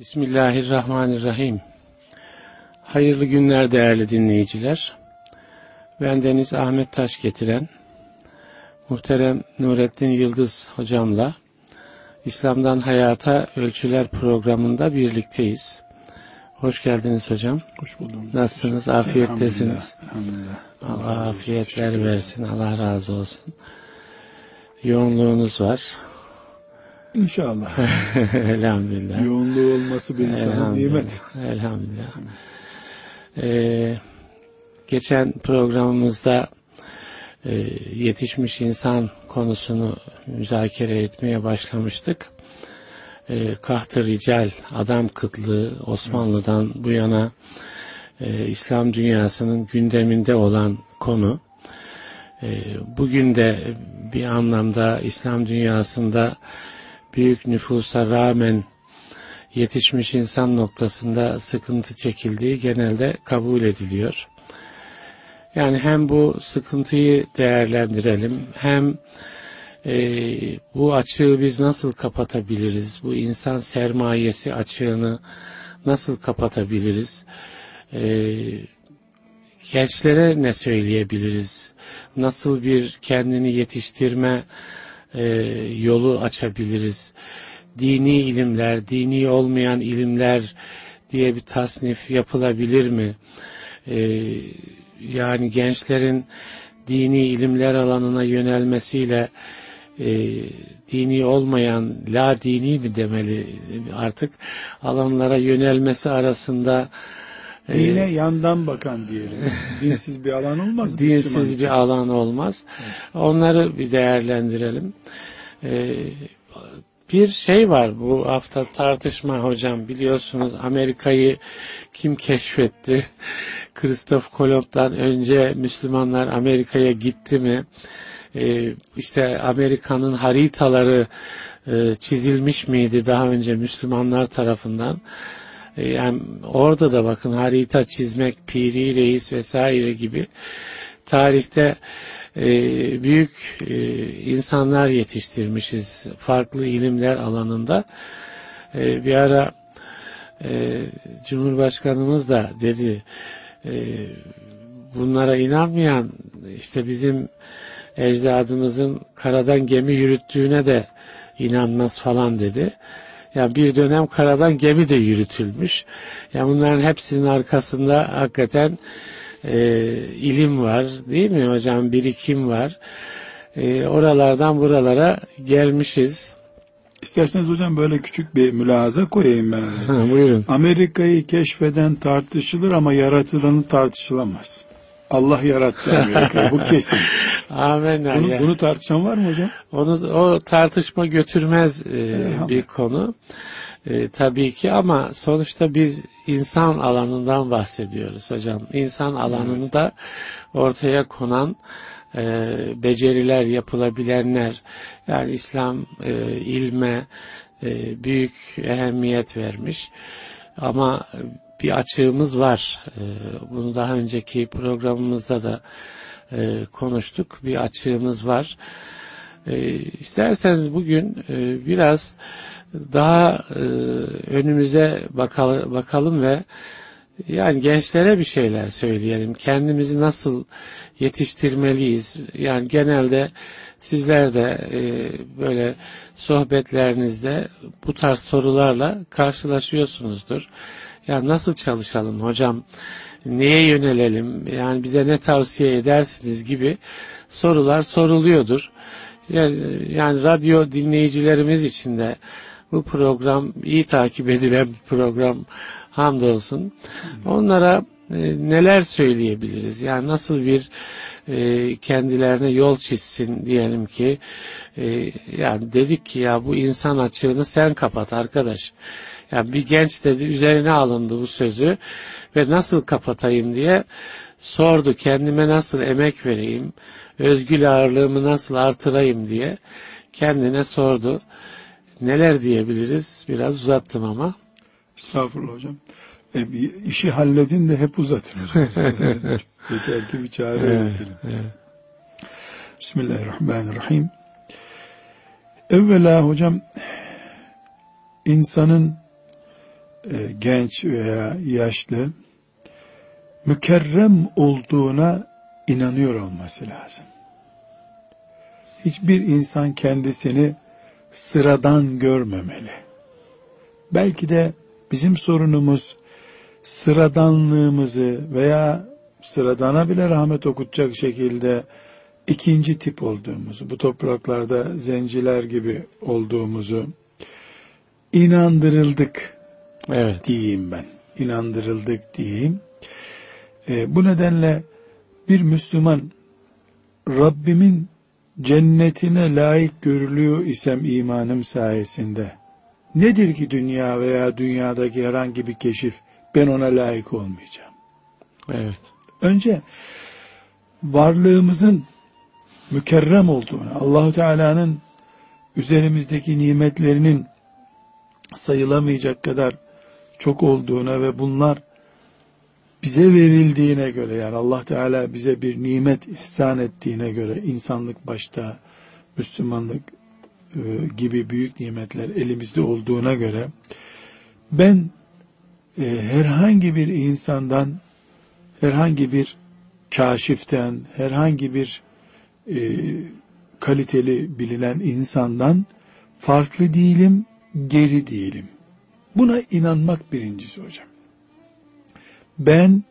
Bismillahirrahmanirrahim. Hayırlı günler değerli dinleyiciler. Ben Deniz Ahmet Taş getiren muhterem Nurettin Yıldız hocamla İslam'dan Hayata Ölçüler programında birlikteyiz. Hoş geldiniz hocam. Hoş buldum. Nasılsınız? Afiyettesiniz. Elhamdülillah. Allah afiyetler versin. Allah razı olsun. Yoğunluğunuz var. İnşallah. Elhamdülillah. Yoğunluğu olması bir insana nimet. Elhamdülillah. Ee, geçen programımızda e, yetişmiş insan konusunu müzakere etmeye başlamıştık. E, kahtı rical, adam kıtlığı Osmanlı'dan evet. bu yana e, İslam dünyasının gündeminde olan konu. E, bugün de bir anlamda İslam dünyasında büyük nüfusa rağmen yetişmiş insan noktasında sıkıntı çekildiği genelde kabul ediliyor. Yani hem bu sıkıntıyı değerlendirelim hem e, bu açığı biz nasıl kapatabiliriz? Bu insan sermayesi açığını nasıl kapatabiliriz? E, gençlere ne söyleyebiliriz? Nasıl bir kendini yetiştirme e, yolu açabiliriz? Dini ilimler, dini olmayan ilimler diye bir tasnif yapılabilir mi? E, yani gençlerin dini ilimler alanına yönelmesiyle e, dini olmayan la dini mi demeli artık alanlara yönelmesi arasında Dine e, yandan bakan diyelim. Dinsiz bir alan olmaz. Dinsiz bir alan olmaz. Onları bir değerlendirelim. E, bir şey var bu hafta tartışma hocam biliyorsunuz Amerika'yı kim keşfetti? Kristof Kolomb'dan önce Müslümanlar Amerika'ya gitti mi? Ee, işte Amerika'nın haritaları e, çizilmiş miydi daha önce Müslümanlar tarafından? Ee, yani orada da bakın harita çizmek, Piri Reis vesaire gibi tarihte e, büyük e, insanlar yetiştirmişiz farklı ilimler alanında. E, bir ara e, Cumhurbaşkanımız da dedi e, bunlara inanmayan işte bizim ecdadımızın karadan gemi yürüttüğüne de inanmaz falan dedi. Ya yani bir dönem karadan gemi de yürütülmüş. Ya yani bunların hepsinin arkasında hakikaten e, ilim var değil mi hocam birikim var. E, oralardan buralara gelmişiz. İsterseniz hocam böyle küçük bir mülahaza koyayım ben. Ha, buyurun. Amerika'yı keşfeden tartışılır ama yaratılanı tartışılamaz. Allah yarattı Amerika'yı. Bu kesin. Amin. Bunu, bunu tartışan var mı hocam? Onu o tartışma götürmez e, bir konu. E, tabii ki ama sonuçta biz insan alanından bahsediyoruz hocam. İnsan alanını da ortaya konan e, beceriler yapılabilenler yani İslam e, ilme e, büyük ehemmiyet vermiş ama bir açığımız var. E, bunu daha önceki programımızda da e, konuştuk. Bir açığımız var. E, isterseniz bugün e, biraz daha e, önümüze bakalım, bakalım ve yani gençlere bir şeyler söyleyelim. Kendimizi nasıl yetiştirmeliyiz? Yani genelde sizler de e, böyle sohbetlerinizde bu tarz sorularla karşılaşıyorsunuzdur. Yani nasıl çalışalım hocam? Neye yönelelim? Yani bize ne tavsiye edersiniz gibi sorular soruluyordur. Yani, yani radyo dinleyicilerimiz için de bu program iyi takip edilen bir program hamdolsun. Onlara e, neler söyleyebiliriz? Yani nasıl bir e, kendilerine yol çizsin diyelim ki e, yani dedik ki ya bu insan açığını sen kapat arkadaş. Yani bir genç dedi üzerine alındı bu sözü ve nasıl kapatayım diye sordu kendime nasıl emek vereyim özgül ağırlığımı nasıl artırayım diye kendine sordu. Neler diyebiliriz? Biraz uzattım ama. Estağfurullah hocam. E, bir işi halledin de hep uzatın. Yeter ki bir çare evet, üretelim. Evet. Bismillahirrahmanirrahim. Evvela hocam insanın e, genç veya yaşlı mükerrem olduğuna inanıyor olması lazım. Hiçbir insan kendisini sıradan görmemeli. Belki de bizim sorunumuz sıradanlığımızı veya sıradana bile rahmet okutacak şekilde ikinci tip olduğumuzu, bu topraklarda zenciler gibi olduğumuzu inandırıldık evet. diyeyim ben. İnandırıldık diyeyim. E, bu nedenle bir Müslüman Rabbimin cennetine layık görülüyor isem imanım sayesinde nedir ki dünya veya dünyadaki herhangi bir keşif ben ona layık olmayacağım. Evet. Önce varlığımızın mükerrem olduğunu, Allahu Teala'nın üzerimizdeki nimetlerinin sayılamayacak kadar çok olduğuna ve bunlar bize verildiğine göre yani Allah Teala bize bir nimet ihsan ettiğine göre insanlık başta Müslümanlık e, gibi büyük nimetler elimizde olduğuna göre ben e, herhangi bir insandan herhangi bir kaşiften herhangi bir e, kaliteli bilinen insandan farklı değilim geri değilim. Buna inanmak birincisi hocam. Ben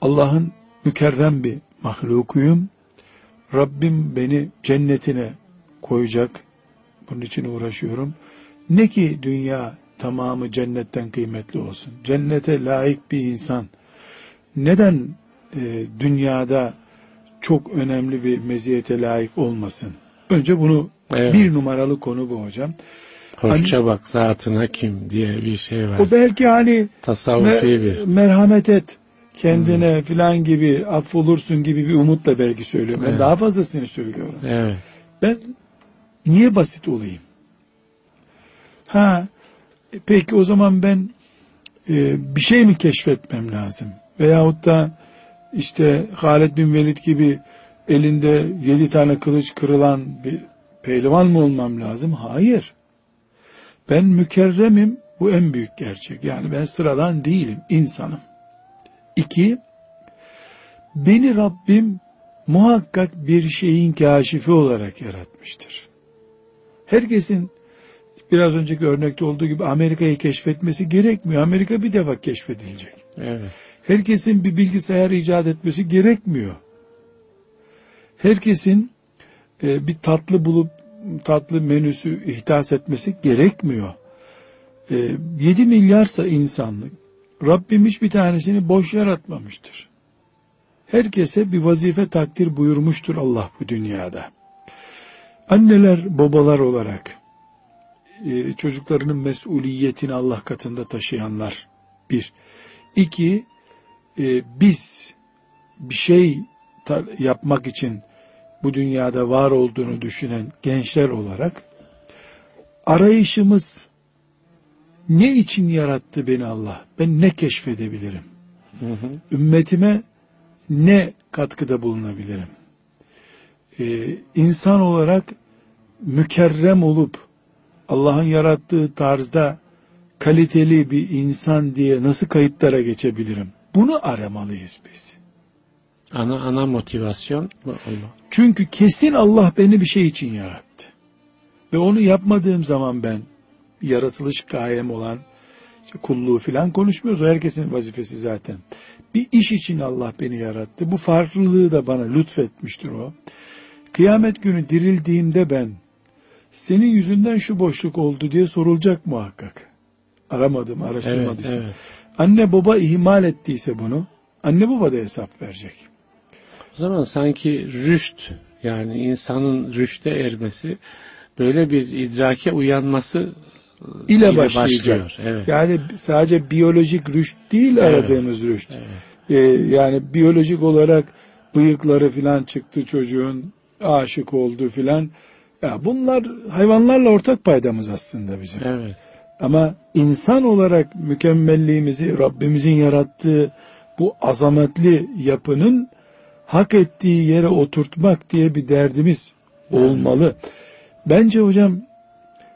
Allah'ın mükerrem bir mahlukuyum. Rabbim beni cennetine koyacak. Bunun için uğraşıyorum. Ne ki dünya tamamı cennetten kıymetli olsun. Cennete layık bir insan neden e, dünyada çok önemli bir meziyete layık olmasın? Önce bunu evet. bir numaralı konu bu hocam. Hoşça bak zatına kim diye bir şey var. O belki hani tasavvufi me, bir. merhamet et kendine hmm. filan gibi affolursun gibi bir umutla belki söylüyorum. Evet. Ben daha fazlasını söylüyorum. Evet. Ben niye basit olayım? Ha peki o zaman ben e, bir şey mi keşfetmem lazım? Veyahut da işte Halid bin Velid gibi elinde yedi tane kılıç kırılan bir pehlivan mı olmam lazım? Hayır. Ben mükerremim. Bu en büyük gerçek. Yani ben sıradan değilim. insanım. İki, beni Rabbim muhakkak bir şeyin kaşifi olarak yaratmıştır. Herkesin biraz önceki örnekte olduğu gibi Amerika'yı keşfetmesi gerekmiyor. Amerika bir defa keşfedilecek. Evet. Herkesin bir bilgisayar icat etmesi gerekmiyor. Herkesin e, bir tatlı bulup tatlı menüsü ihdas etmesi gerekmiyor. E, 7 milyarsa insanlık Rabbim hiçbir tanesini boş yaratmamıştır. Herkese bir vazife takdir buyurmuştur Allah bu dünyada. Anneler, babalar olarak e, çocuklarının mesuliyetini Allah katında taşıyanlar bir. İki, e, biz bir şey yapmak için bu dünyada var olduğunu düşünen gençler olarak arayışımız ne için yarattı beni Allah? Ben ne keşfedebilirim? Hı hı. Ümmetime ne katkıda bulunabilirim? Ee, insan olarak mükerrem olup Allah'ın yarattığı tarzda kaliteli bir insan diye nasıl kayıtlara geçebilirim? Bunu aramalıyız biz. Ana ana motivasyon bu Çünkü kesin Allah beni bir şey için yarattı. Ve onu yapmadığım zaman ben yaratılış gayem olan işte kulluğu filan konuşmuyoruz. O herkesin vazifesi zaten. Bir iş için Allah beni yarattı. Bu farklılığı da bana lütfetmiştir o. Kıyamet günü dirildiğimde ben senin yüzünden şu boşluk oldu diye sorulacak muhakkak. Aramadım, araştırmadıysam. Evet, evet. Anne baba ihmal ettiyse bunu, anne baba da hesap verecek. O zaman sanki rüşt, yani insanın rüşte ermesi, böyle bir idrake uyanması ile, ile başlayacak. Başlıyor, evet. Yani sadece biyolojik rüşt değil evet. aradığımız rüşt. Evet. Ee, yani biyolojik olarak bıyıkları filan çıktı çocuğun, aşık oldu filan. Ya bunlar hayvanlarla ortak paydamız aslında bizim. Evet. Ama insan olarak mükemmelliğimizi Rabbimizin yarattığı bu azametli yapının hak ettiği yere oturtmak diye bir derdimiz olmalı. Bence hocam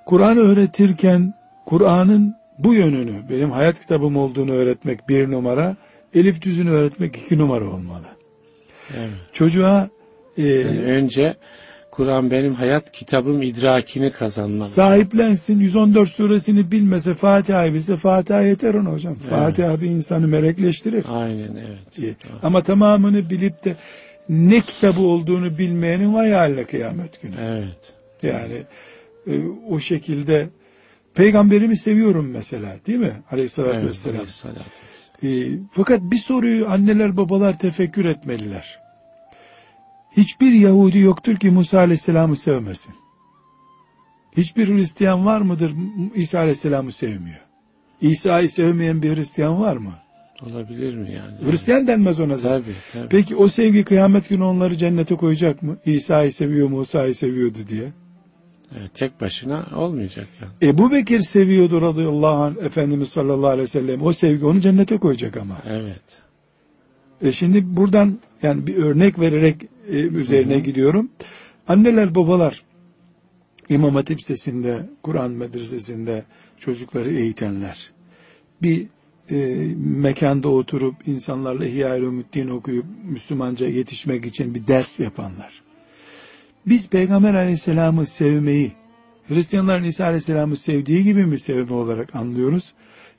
Kur'an öğretirken Kur'an'ın bu yönünü, benim hayat kitabım olduğunu öğretmek bir numara, elif düzünü öğretmek iki numara olmalı. Evet. Çocuğa e, Yani önce Kur'an benim hayat kitabım idrakini kazanmalı. sahiplensin, 114 suresini bilmese, Fatiha bilse, Fatiha yeter ona hocam. Fatiha bir insanı melekleştirir. Aynen evet. İyi. Ama tamamını bilip de ne kitabı olduğunu bilmeyenin vay haline kıyamet günü. Evet. Yani e, o şekilde peygamberimi seviyorum mesela değil mi? Aleyhissalatü Evet. vesselam. Aleyhisselam. E, fakat bir soruyu anneler babalar tefekkür etmeliler. Hiçbir Yahudi yoktur ki Musa Aleyhisselam'ı sevmesin. Hiçbir Hristiyan var mıdır İsa Aleyhisselam'ı sevmiyor? İsa'yı sevmeyen bir Hristiyan var mı? Olabilir mi yani? Hristiyan denmez ona zaten. Tabii tabii. Peki o sevgi kıyamet günü onları cennete koyacak mı? İsa'yı seviyor, Musa'yı seviyordu diye. Evet, tek başına olmayacak yani. Ebu Bekir seviyordu radıyallahu anh Efendimiz sallallahu aleyhi ve sellem. O sevgi onu cennete koyacak ama. Evet. E şimdi buradan yani bir örnek vererek e, üzerine gidiyorum. Anneler babalar İmam Hatip Lisesi'nde, Kur'an medresesinde çocukları eğitenler. Bir e, mekanda oturup insanlarla İhya-i okuyup Müslümanca yetişmek için bir ders yapanlar. Biz Peygamber Aleyhisselam'ı sevmeyi Hristiyanların İsa Aleyhisselam'ı sevdiği gibi mi sevme olarak anlıyoruz?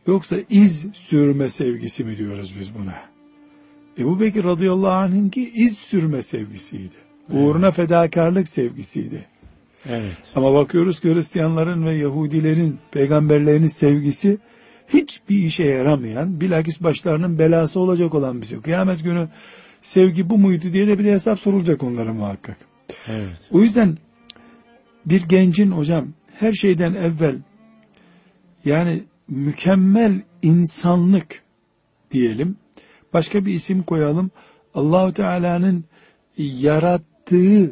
Yoksa iz sürme sevgisi mi diyoruz biz buna? Ebu Bekir radıyallahu anh'ınki iz sürme sevgisiydi. Uğruna fedakarlık sevgisiydi. Evet. Ama bakıyoruz ki Hristiyanların ve Yahudilerin peygamberlerinin sevgisi hiçbir işe yaramayan, bilakis başlarının belası olacak olan bir şey. Kıyamet günü sevgi bu muydu diye de bir de hesap sorulacak onlara muhakkak. Evet. O yüzden bir gencin hocam her şeyden evvel yani mükemmel insanlık diyelim. Başka bir isim koyalım. Allahu Teala'nın yarattığı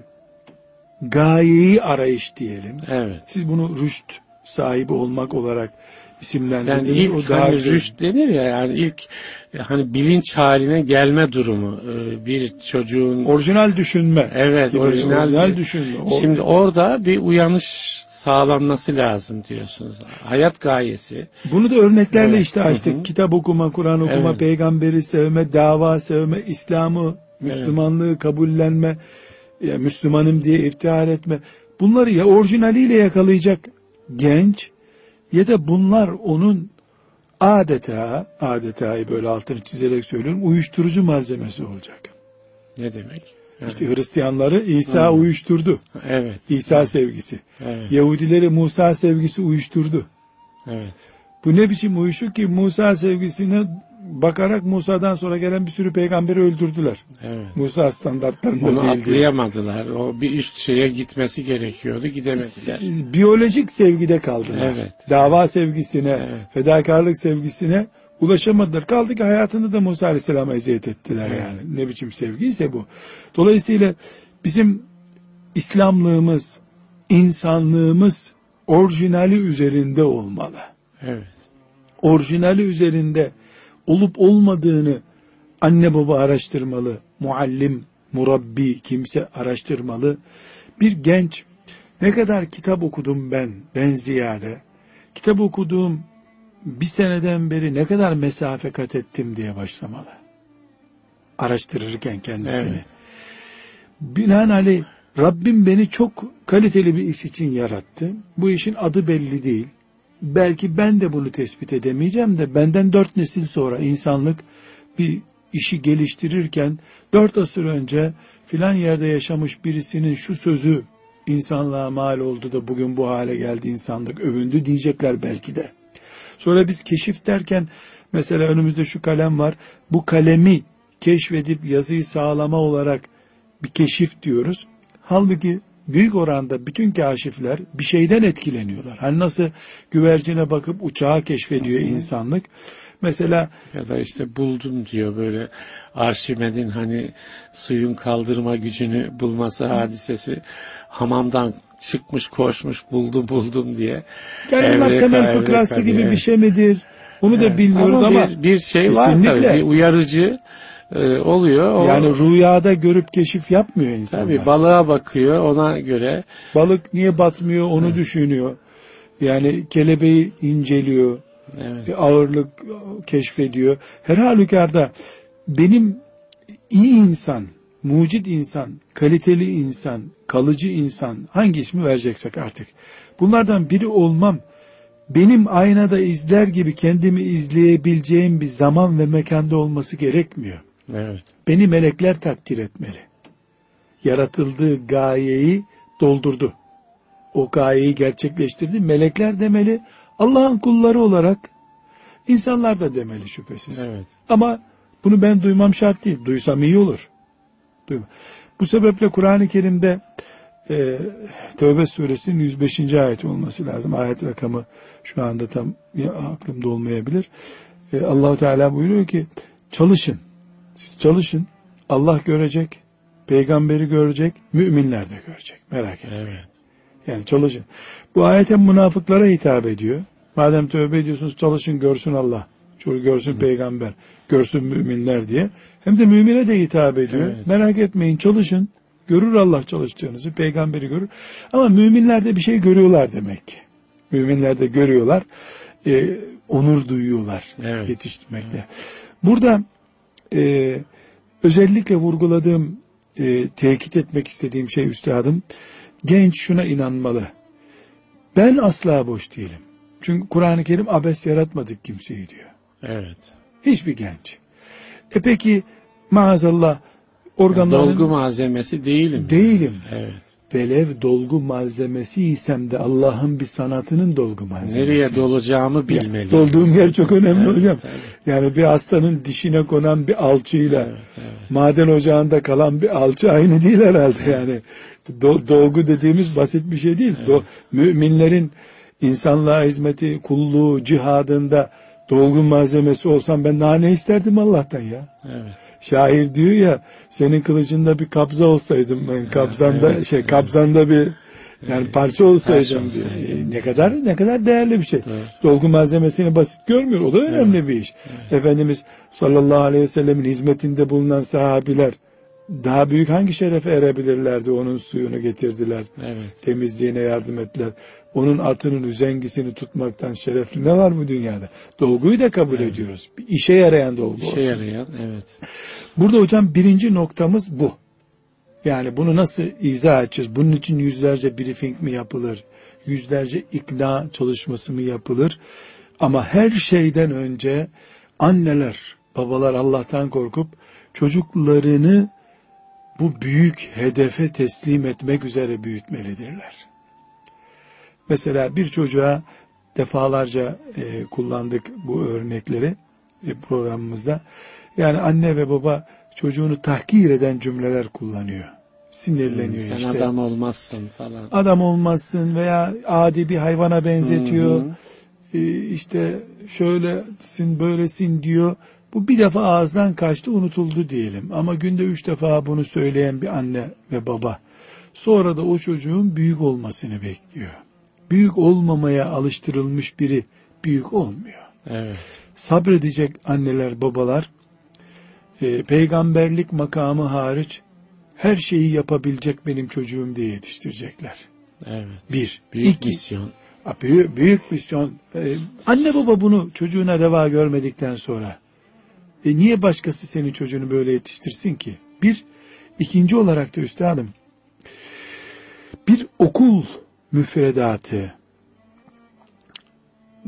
gayeyi arayış diyelim. Evet. Siz bunu rüşt sahibi olmak olarak Yani isimlendirdiniz. ilk o daha hani rüşt denir ya yani ilk hani bilinç haline gelme durumu Ee, bir çocuğun Orijinal düşünme. evet gibi, orijinal, orijinal düşünme. Şimdi orada bir uyanış sağlanması lazım diyorsunuz. Hayat gayesi. Bunu da örneklerle Evet. işte açtık. Hı hı. Kitap okuma, Kur'an okuma, Evet. peygamberi sevme, dava sevme, İslam'ı, Müslümanlığı kabullenme, ya Müslümanım diye iftihar etme. Bunları ya orijinaliyle yakalayacak genç ya da bunlar onun adeta, adetayı böyle altını çizerek söylüyorum, uyuşturucu malzemesi olacak. Ne demek? İşte Hristiyanları İsa uyuşturdu. evet. İsa sevgisi. Evet. Yahudileri Musa sevgisi uyuşturdu. Evet. Bu ne biçim uyuşuk ki Musa sevgisine bakarak Musa'dan sonra gelen bir sürü peygamberi öldürdüler. Evet. Musa standartlarında Onu değildi. atlayamadılar. O bir üst şeye gitmesi gerekiyordu. Gidemediler. Biyolojik sevgide kaldılar. Evet. Dava sevgisine, Evet. fedakarlık sevgisine ulaşamadılar. Kaldı ki hayatını da Musa Aleyhisselam'a eziyet ettiler yani. Ne biçim sevgiyse bu. Dolayısıyla bizim İslamlığımız, insanlığımız orijinali üzerinde olmalı. Evet. orijinali üzerinde olup olmadığını anne baba araştırmalı, muallim, murabbi kimse araştırmalı. Bir genç ne kadar kitap okudum ben, ben ziyade. Kitap okuduğum bir seneden beri ne kadar mesafe kat ettim diye başlamalı. Araştırırken kendisini. Evet. Binaenaleyh Rabbim beni çok kaliteli bir iş için yarattı. Bu işin adı belli değil. Belki ben de bunu tespit edemeyeceğim de benden dört nesil sonra insanlık bir işi geliştirirken dört asır önce filan yerde yaşamış birisinin şu sözü insanlığa mal oldu da bugün bu hale geldi insanlık övündü diyecekler belki de. Sonra biz keşif derken mesela önümüzde şu kalem var. Bu kalemi keşfedip yazıyı sağlama olarak bir keşif diyoruz. Halbuki büyük oranda bütün kaşifler bir şeyden etkileniyorlar. Hani nasıl güvercine bakıp uçağı keşfediyor insanlık. Mesela Ya da işte buldum diyor böyle Arşimed'in hani suyun kaldırma gücünü bulması hadisesi hamamdan çıkmış koşmuş buldum buldum diye. yani bunlar temel fıkrası gibi diye. bir şey midir? Onu da bilmiyoruz ama, bir, bir şey var kesinlikle. tabii bir uyarıcı e, oluyor. O, yani rüyada görüp keşif yapmıyor insanlar. tabii balığa bakıyor ona göre Balık niye batmıyor onu düşünüyor. Yani kelebeği inceliyor. Evet. Bir ağırlık keşfediyor. Her halükarda benim iyi insan, mucit insan, kaliteli insan, kalıcı insan hangi ismi vereceksek artık. Bunlardan biri olmam benim aynada izler gibi kendimi izleyebileceğim bir zaman ve mekanda olması gerekmiyor. Evet. Beni melekler takdir etmeli. Yaratıldığı gayeyi doldurdu. O gayeyi gerçekleştirdi. Melekler demeli. Allah'ın kulları olarak insanlar da demeli şüphesiz. Evet. Ama bunu ben duymam şart değil. Duysam iyi olur. Duyma. Bu sebeple Kur'an-ı Kerim'de e, Tevbe suresinin 105. ayeti olması lazım. Ayet rakamı şu anda tam ya, aklımda olmayabilir. E, Allahu Teala buyuruyor ki çalışın. Siz çalışın. Allah görecek. Peygamberi görecek. Müminler de görecek. Merak etmeyin. Evet. Yani çalışın. Bu ayet hem münafıklara hitap ediyor. Madem tövbe ediyorsunuz çalışın görsün Allah. Görsün peygamber. Görsün müminler diye. Hem de mümine de hitap ediyor. Evet. Merak etmeyin çalışın. Görür Allah çalıştığınızı. Peygamberi görür. Ama müminler de bir şey görüyorlar demek ki. Müminler de görüyorlar. Ee, onur duyuyorlar. Evet. Yetiştirmekte. Burada e, özellikle vurguladığım, e, tekit etmek istediğim şey üstadım, genç şuna inanmalı. Ben asla boş değilim. Çünkü Kur'an-ı Kerim abes yaratmadık kimseyi diyor. Evet. Hiçbir genç. E peki maazallah organların Dolgu malzemesi değilim. Değilim. Evet. velev dolgu malzemesi isem de Allah'ın bir sanatının dolgu malzemesi. Nereye dolacağımı bilmeliyim. Dolduğum yer çok önemli Evet, hocam. tabii. Yani bir hastanın dişine konan bir alçıyla Evet, evet. maden ocağında kalan bir alçı aynı değil herhalde yani. Do- dolgu dediğimiz basit bir şey değil. Do- müminlerin insanlığa hizmeti, kulluğu, cihadında dolgu malzemesi olsam ben daha ne isterdim Allah'tan ya. Evet. Şair diyor ya senin kılıcında bir kabza olsaydım ben kabzanda evet, şey kabzanda bir yani parça olsaydım parça diyor. olsaydım. E, Ne kadar ne kadar değerli bir şey. Evet. Dolgu malzemesini basit görmüyor. O da önemli bir iş. Efendimiz sallallahu aleyhi ve sellemin hizmetinde bulunan sahabiler daha büyük hangi şerefe erebilirlerdi? Onun suyunu getirdiler. Evet. Temizliğine yardım ettiler. Onun atının üzengisini tutmaktan şerefli ne var bu dünyada? Dolguyu da kabul ediyoruz. Bir işe yarayan dolgu İşe olsun. yarayan. Evet. Burada hocam birinci noktamız bu. Yani bunu nasıl izah edeceğiz? Bunun için yüzlerce briefing mi yapılır? Yüzlerce ikna çalışması mı yapılır? Ama her şeyden önce anneler, babalar Allah'tan korkup çocuklarını bu büyük hedefe teslim etmek üzere büyütmelidirler. Mesela bir çocuğa defalarca e, kullandık bu örnekleri e, programımızda. Yani anne ve baba çocuğunu tahkir eden cümleler kullanıyor. Sinirleniyor Sen işte. adam olmazsın falan. Adam olmazsın veya adi bir hayvana benzetiyor. Hı hı. E, işte şöylesin böylesin diyor. Bu bir defa ağızdan kaçtı unutuldu diyelim. Ama günde üç defa bunu söyleyen bir anne ve baba. Sonra da o çocuğun büyük olmasını bekliyor. Büyük olmamaya alıştırılmış biri büyük olmuyor. Evet. Sabredecek anneler babalar e, peygamberlik makamı hariç her şeyi yapabilecek benim çocuğum diye yetiştirecekler. Evet. Bir. Büyük iki, misyon. Ha, Büyük, büyük misyon. Ee, anne baba bunu çocuğuna reva görmedikten sonra e, niye başkası senin çocuğunu böyle yetiştirsin ki? Bir, ikinci olarak da üstadım bir okul müfredatı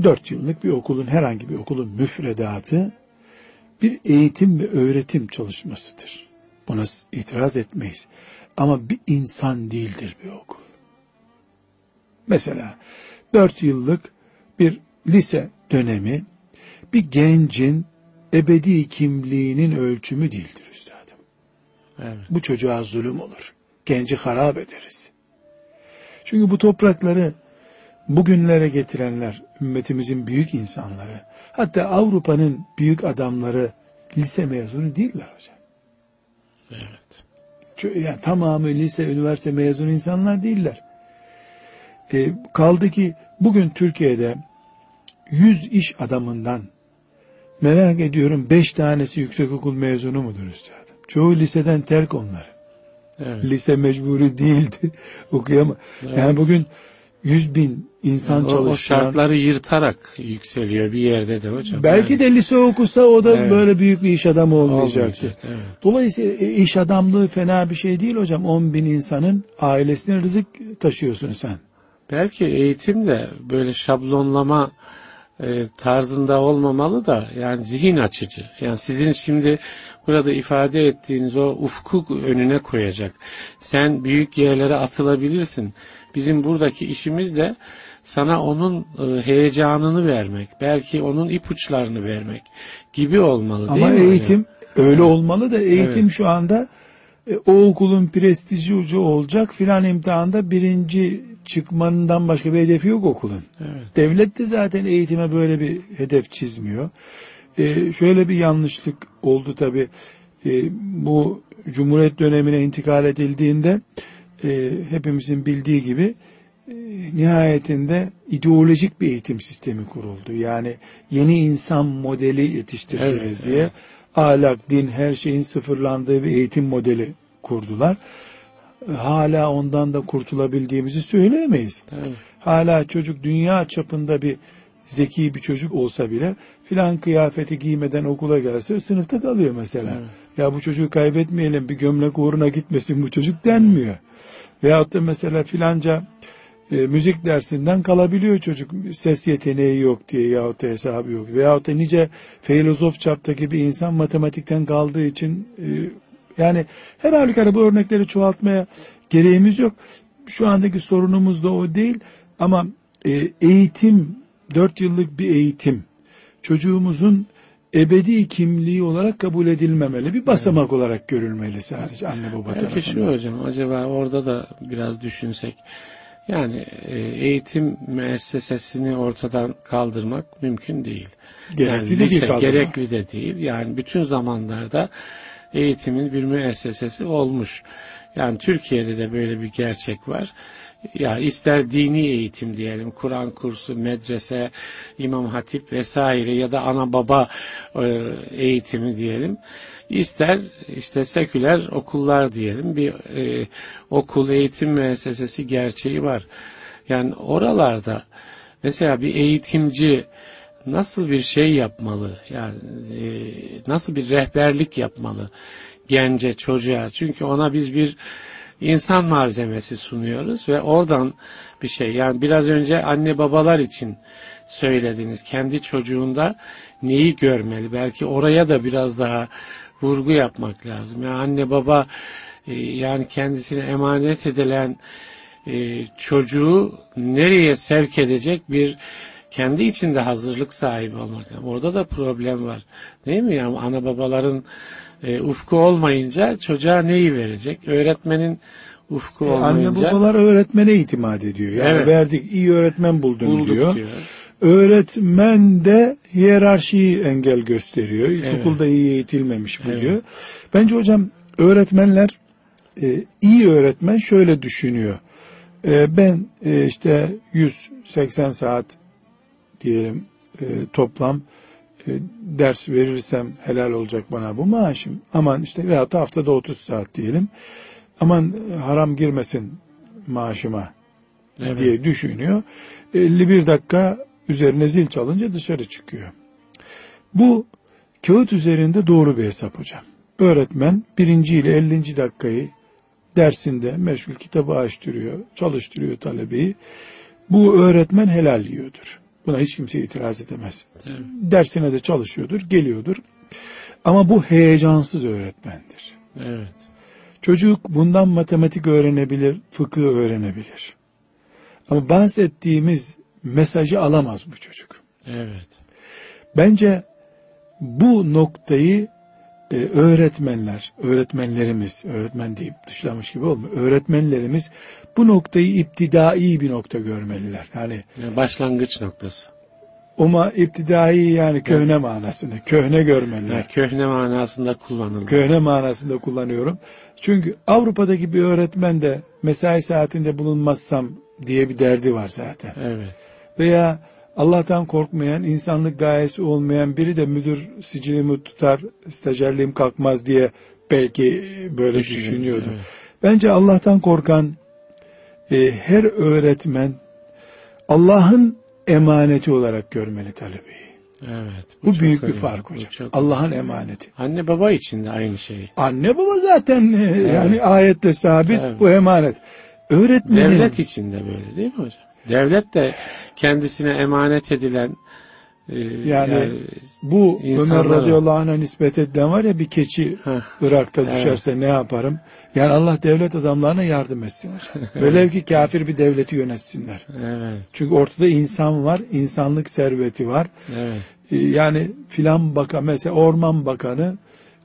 dört yıllık bir okulun herhangi bir okulun müfredatı bir eğitim ve öğretim çalışmasıdır. Buna itiraz etmeyiz. Ama bir insan değildir bir okul. Mesela dört yıllık bir lise dönemi bir gencin ebedi kimliğinin ölçümü değildir üstadım. Evet. Bu çocuğa zulüm olur. Genci harap ederiz. Çünkü bu toprakları bugünlere getirenler, ümmetimizin büyük insanları, hatta Avrupa'nın büyük adamları lise mezunu değiller hocam. Evet. Çö- Yani tamamı lise, üniversite mezunu insanlar değiller. E, kaldı ki bugün Türkiye'de 100 iş adamından merak ediyorum 5 tanesi yüksekokul mezunu mudur üstadım? Çoğu liseden terk onlar. Evet. Lise mecburi değildi okuyama. Evet. Yani bugün yüz bin insan o, çalıştıran. O şartları yırtarak yükseliyor bir yerde de hocam. Belki yani. de lise okusa o da evet. böyle büyük bir iş adamı olmayacaktı. Olmayacak, evet. Dolayısıyla e, iş adamlığı fena bir şey değil hocam. 10 bin insanın ailesine rızık taşıyorsun sen. Belki eğitim de böyle şablonlama e, tarzında olmamalı da yani zihin açıcı. Yani sizin şimdi burada ifade ettiğiniz o ufku önüne koyacak. Sen büyük yerlere atılabilirsin. Bizim buradaki işimiz de sana onun e, heyecanını vermek, belki onun ipuçlarını vermek gibi olmalı değil Ama mi? Ama eğitim öyle evet. olmalı da eğitim evet. şu anda e, o okulun prestiji ucu olacak filan imtihanda birinci çıkmanından başka bir hedefi yok okulun. Evet. Devlet de zaten eğitime böyle bir hedef çizmiyor. Ee, şöyle bir yanlışlık oldu tabi. Ee, bu Cumhuriyet dönemine intikal edildiğinde e, hepimizin bildiği gibi e, nihayetinde ideolojik bir eğitim sistemi kuruldu. Yani yeni insan modeli yetiştireceğiz evet, diye evet. ahlak, din, her şeyin sıfırlandığı bir eğitim modeli kurdular. Hala ondan da kurtulabildiğimizi söyleyemeyiz. Evet. Hala çocuk dünya çapında bir zeki bir çocuk olsa bile filan kıyafeti giymeden okula gelse sınıfta kalıyor mesela. Evet. Ya bu çocuğu kaybetmeyelim bir gömlek uğruna gitmesin bu çocuk denmiyor. Veyahut da mesela filanca e, müzik dersinden kalabiliyor çocuk ses yeteneği yok diye yahut da hesabı yok. Veyahut da nice filozof çaptaki bir insan matematikten kaldığı için e, yani her halükarda bu örnekleri çoğaltmaya gereğimiz yok. Şu andaki sorunumuz da o değil ama e, eğitim, dört yıllık bir eğitim çocuğumuzun ebedi kimliği olarak kabul edilmemeli. Bir basamak evet. olarak görülmeli sadece anne baba Belki tarafından. şu hocam acaba orada da biraz düşünsek. Yani e, eğitim müessesesini ortadan kaldırmak mümkün değil. Gerekli yani de değil gerekli de değil. Yani bütün zamanlarda eğitimin bir müessesesi olmuş. Yani Türkiye'de de böyle bir gerçek var. Ya ister dini eğitim diyelim, Kur'an kursu, medrese, İmam Hatip vesaire ya da ana baba e, eğitimi diyelim. İster işte seküler okullar diyelim bir e, okul eğitim müessesesi gerçeği var. Yani oralarda mesela bir eğitimci nasıl bir şey yapmalı? Yani e, nasıl bir rehberlik yapmalı gence, çocuğa? Çünkü ona biz bir insan malzemesi sunuyoruz ve oradan bir şey. Yani biraz önce anne babalar için söylediniz. Kendi çocuğunda neyi görmeli? Belki oraya da biraz daha vurgu yapmak lazım. Yani anne baba e, yani kendisine emanet edilen e, çocuğu nereye sevk edecek bir kendi içinde hazırlık sahibi olmak. Yani orada da problem var. Değil mi? Yani ana babaların e, ufku olmayınca çocuğa neyi verecek? Öğretmenin ufku e, olmayınca. Anne babalar öğretmene itimat ediyor. Yani evet. verdik iyi öğretmen buldun Bulduk diyor. diyor. Öğretmen de hiyerarşiyi engel gösteriyor. İlkokulda evet. iyi eğitilmemiş bu evet. Bence hocam öğretmenler e, iyi öğretmen şöyle düşünüyor. E, ben e, işte 180 saat diyelim e, toplam e, ders verirsem helal olacak bana bu maaşım. Aman işte veyahut da haftada 30 saat diyelim. Aman haram girmesin maaşıma evet. diye düşünüyor. 51 dakika üzerine zil çalınca dışarı çıkıyor. Bu kağıt üzerinde doğru bir hesap hocam. Öğretmen birinci ile 50. dakikayı dersinde meşgul kitabı açtırıyor, çalıştırıyor talebeyi. Bu öğretmen helal yiyordur. Buna hiç kimse itiraz edemez. Evet. Dersine de çalışıyordur, geliyordur. Ama bu heyecansız öğretmendir. Evet. Çocuk bundan matematik öğrenebilir, fıkıh öğrenebilir. Ama bahsettiğimiz mesajı alamaz bu çocuk. Evet. Bence bu noktayı e, öğretmenler, öğretmenlerimiz, öğretmen deyip dışlamış gibi olmuyor. Öğretmenlerimiz bu noktayı iptidai bir nokta görmeliler. Yani, yani başlangıç noktası. Ama iptidai yani köhne evet. manasında, köhne görmeliler. Yani köhne manasında kullanılır. Köhne manasında kullanıyorum. Çünkü Avrupa'daki bir öğretmen de mesai saatinde bulunmazsam diye bir derdi var zaten. Evet. Veya Allah'tan korkmayan, insanlık gayesi olmayan biri de müdür sicilimi tutar, stajyerliğim kalkmaz diye belki böyle düşünüyordu. Evet. Bence Allah'tan korkan e, her öğretmen Allah'ın emaneti olarak görmeli talebeyi. Evet. Bu, çok büyük bir önemli, fark bu hocam. Allah'ın emaneti. Anne baba için de aynı şey. Anne baba zaten e, yani ayette sabit Evet. bu emanet. Öğretmenin Devlet için de böyle değil mi hocam? Devlet de kendisine emanet edilen e, Yani bu insanlar Ömer radıyallahu anh'a nispet edilen var ya bir keçi Heh. Irak'ta Evet. düşerse ne yaparım? Yani Allah devlet adamlarına yardım etsin. Velev ki kafir bir devleti yönetsinler. evet, Çünkü ortada insan var, insanlık serveti var. evet, Ee, Yani filan bakan mesela orman bakanı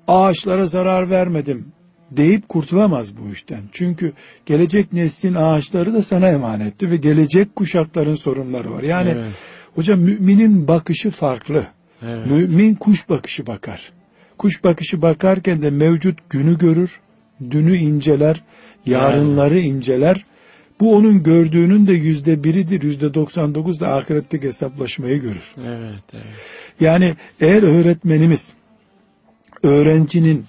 ağaçlara zarar vermedim deyip kurtulamaz bu işten. Çünkü gelecek neslin ağaçları da sana emanetti ve gelecek kuşakların sorunları var. Yani Evet. Hocam müminin bakışı farklı. evet, Mümin kuş bakışı bakar. Kuş bakışı bakarken de mevcut günü görür, dünü inceler, yarınları inceler. Bu onun gördüğünün de yüzde biridir, yüzde 99 da ahiretteki hesaplaşmayı görür. evet, evet. Yani eğer öğretmenimiz öğrencinin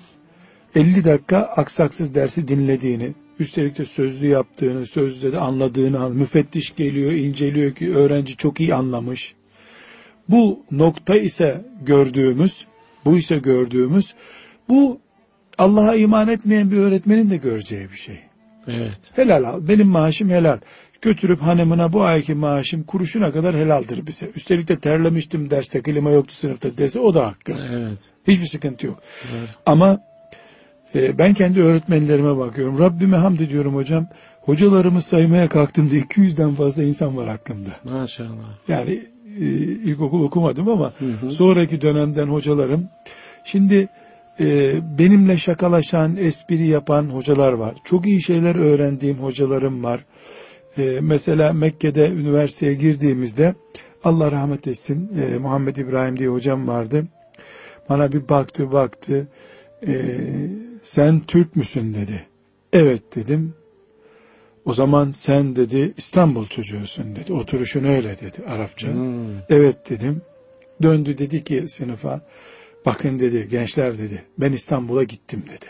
50 dakika aksaksız dersi dinlediğini, üstelik de sözlü yaptığını, sözde de anladığını, an- müfettiş geliyor, inceliyor ki öğrenci çok iyi anlamış. Bu nokta ise gördüğümüz, bu ise gördüğümüz, bu Allah'a iman etmeyen bir öğretmenin de göreceği bir şey. evet. Helal al. Benim maaşım helal. Götürüp hanımına bu ayki maaşım kuruşuna kadar helaldir bize. Üstelik de terlemiştim derste klima yoktu sınıfta dese o da hakkı. Evet. Hiçbir sıkıntı yok. Doğru. Ama e, ben kendi öğretmenlerime bakıyorum. Rabbime hamd ediyorum hocam. Hocalarımı saymaya kalktığımda 200'den fazla insan var aklımda. Maşallah. Yani e, ilkokul okumadım ama sonraki dönemden hocalarım. Şimdi e, benimle şakalaşan, espri yapan hocalar var. Çok iyi şeyler öğrendiğim hocalarım var. E, mesela Mekke'de üniversiteye girdiğimizde Allah rahmet etsin e, Muhammed İbrahim diye hocam vardı. Bana bir baktı baktı. E, sen Türk müsün dedi. Evet dedim. O zaman sen dedi İstanbul çocuğusun dedi. Oturuşun öyle dedi Arapça. Hmm. Evet dedim. Döndü dedi ki sınıfa bakın dedi gençler dedi ben İstanbul'a gittim dedi.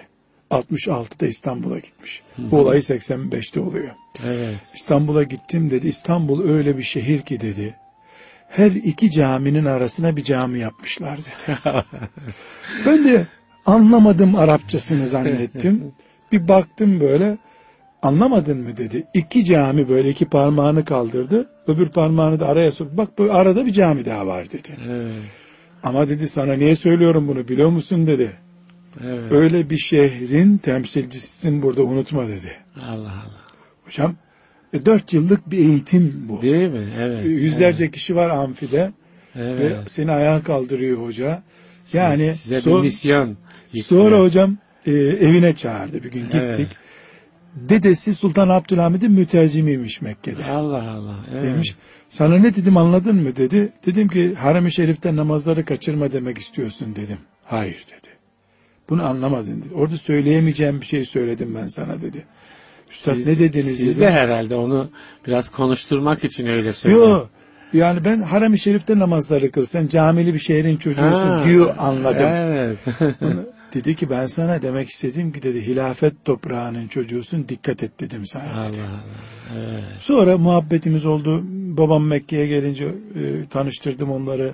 66'da İstanbul'a gitmiş. Bu olay 85'te oluyor. Evet. İstanbul'a gittim dedi. İstanbul öyle bir şehir ki dedi. Her iki caminin arasına bir cami yapmışlar dedi. ben de anlamadım Arapçasını zannettim. Bir baktım böyle anlamadın mı dedi. İki cami böyle iki parmağını kaldırdı. Öbür parmağını da araya soktu. Bak böyle arada bir cami daha var dedi. Evet. Ama dedi sana niye söylüyorum bunu biliyor musun dedi. Evet. Öyle bir şehrin temsilcisisin burada unutma dedi. Allah Allah. Hocam e, dört yıllık bir eğitim bu. Değil mi? Evet. E, Yüzlerce kişi var amfide Evet. ve seni ayağa kaldırıyor hoca. Yani Size so- bir misyon. Sonra hocam e, evine çağırdı bir gün gittik. Evet. Dedesi Sultan Abdülhamid'in mütercimiymiş Mekke'de. Allah Allah. Evet. Demiş. Sana ne dedim anladın mı dedi. Dedim ki harem-i şerifte namazları kaçırma demek istiyorsun dedim. Hayır dedi. Bunu anlamadın dedi. Orada söyleyemeyeceğim bir şey söyledim ben sana dedi. Üstad ne dediniz Siz dedim. de herhalde onu biraz konuşturmak için öyle söylediniz. Yok. Yani ben harem-i şerifte namazları kıl. Sen camili bir şehrin çocuğusun Ha, diyor anladım. Evet. Bunu- dedi ki ben sana demek istediğim ki dedi hilafet toprağının çocuğusun dikkat et dedim sana. Allah dedi. Allah. Evet. Sonra muhabbetimiz oldu. Babam Mekke'ye gelince e, tanıştırdım onları.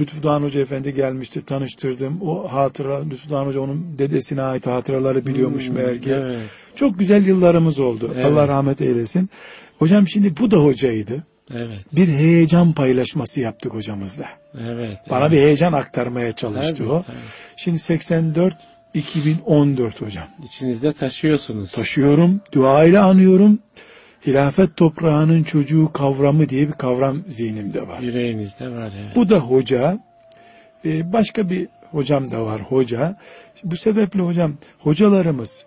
Lütfü Doğan Hoca Efendi gelmişti tanıştırdım. O hatıra Lütfü Doğan Hoca onun dedesine ait hatıraları biliyormuş meğer ki. Hmm, Evet. Çok güzel yıllarımız oldu. Evet. Allah rahmet eylesin. Hocam şimdi bu da hocaydı. Evet. Bir heyecan paylaşması yaptık hocamızla. Evet. Bana bir heyecan aktarmaya çalıştı Tabii, o. tabii. Şimdi 84 2014 hocam. İçinizde taşıyorsunuz. Taşıyorum, duayla anıyorum. Hilafet toprağının çocuğu kavramı diye bir kavram zihnimde var. Yüreğinizde var evet. Bu da hoca. e, Başka bir hocam da var hoca. Bu sebeple hocam hocalarımız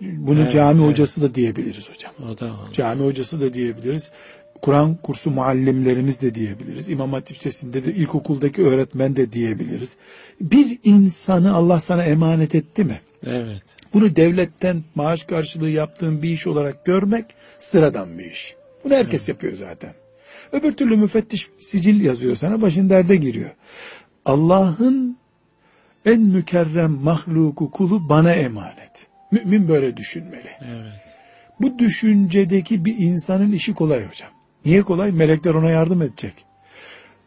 bunu Evet, cami evet. hocası da diyebiliriz hocam. O da o. Cami hocası da diyebiliriz. Kur'an kursu muallimlerimiz de diyebiliriz. İmam Hatip Lisesi'nde de ilkokuldaki öğretmen de diyebiliriz. Bir insanı Allah sana emanet etti mi? Evet. Bunu devletten maaş karşılığı yaptığın bir iş olarak görmek sıradan bir iş. Bunu herkes yapıyor zaten. Öbür türlü müfettiş sicil yazıyor sana başın derde giriyor. Allah'ın en mükerrem mahluku kulu bana emanet. Mümin böyle düşünmeli. Evet. Bu düşüncedeki bir insanın işi kolay hocam. Niye kolay? Melekler ona yardım edecek.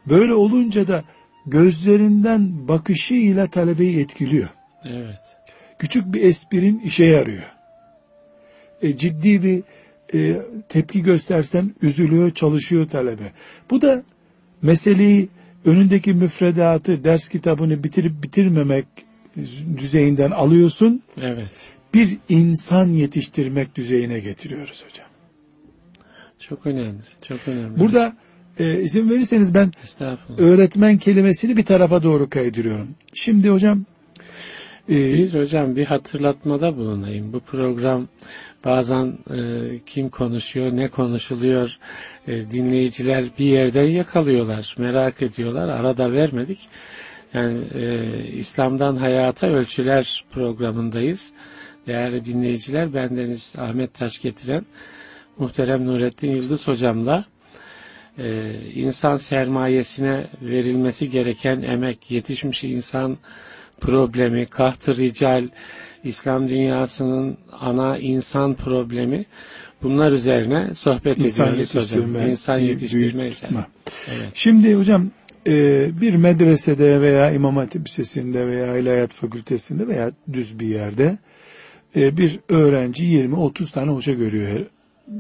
Böyle olunca da gözlerinden bakışıyla talebeyi etkiliyor. Evet. Küçük bir esprin işe yarıyor. E, ciddi bir e, tepki göstersen üzülüyor, çalışıyor talebe. Bu da meseleyi önündeki müfredatı, ders kitabını bitirip bitirmemek düzeyinden alıyorsun. Evet. Bir insan yetiştirmek düzeyine getiriyoruz hocam. Çok önemli. Çok önemli. Burada e, izin verirseniz ben öğretmen kelimesini bir tarafa doğru kaydırıyorum. Şimdi hocam e, Bir hocam bir hatırlatmada bulunayım. Bu program bazen e, kim konuşuyor, ne konuşuluyor e, dinleyiciler bir yerden yakalıyorlar, merak ediyorlar. Arada vermedik. Yani e, İslam'dan Hayata Ölçüler programındayız. Değerli dinleyiciler, bendeniz Ahmet Taş getiren muhterem Nurettin Yıldız hocamla e, insan sermayesine verilmesi gereken emek, yetişmiş insan problemi, kahtı rical, İslam dünyasının ana insan problemi bunlar üzerine sohbet insan ediyoruz yetiştirme, hocam. İnsan yetiştirme üzerine. Evet. Şimdi hocam e, bir medresede veya İmam Hatip Lisesi'nde veya İlahiyat Fakültesi'nde veya düz bir yerde e, bir öğrenci 20-30 tane hoca görüyor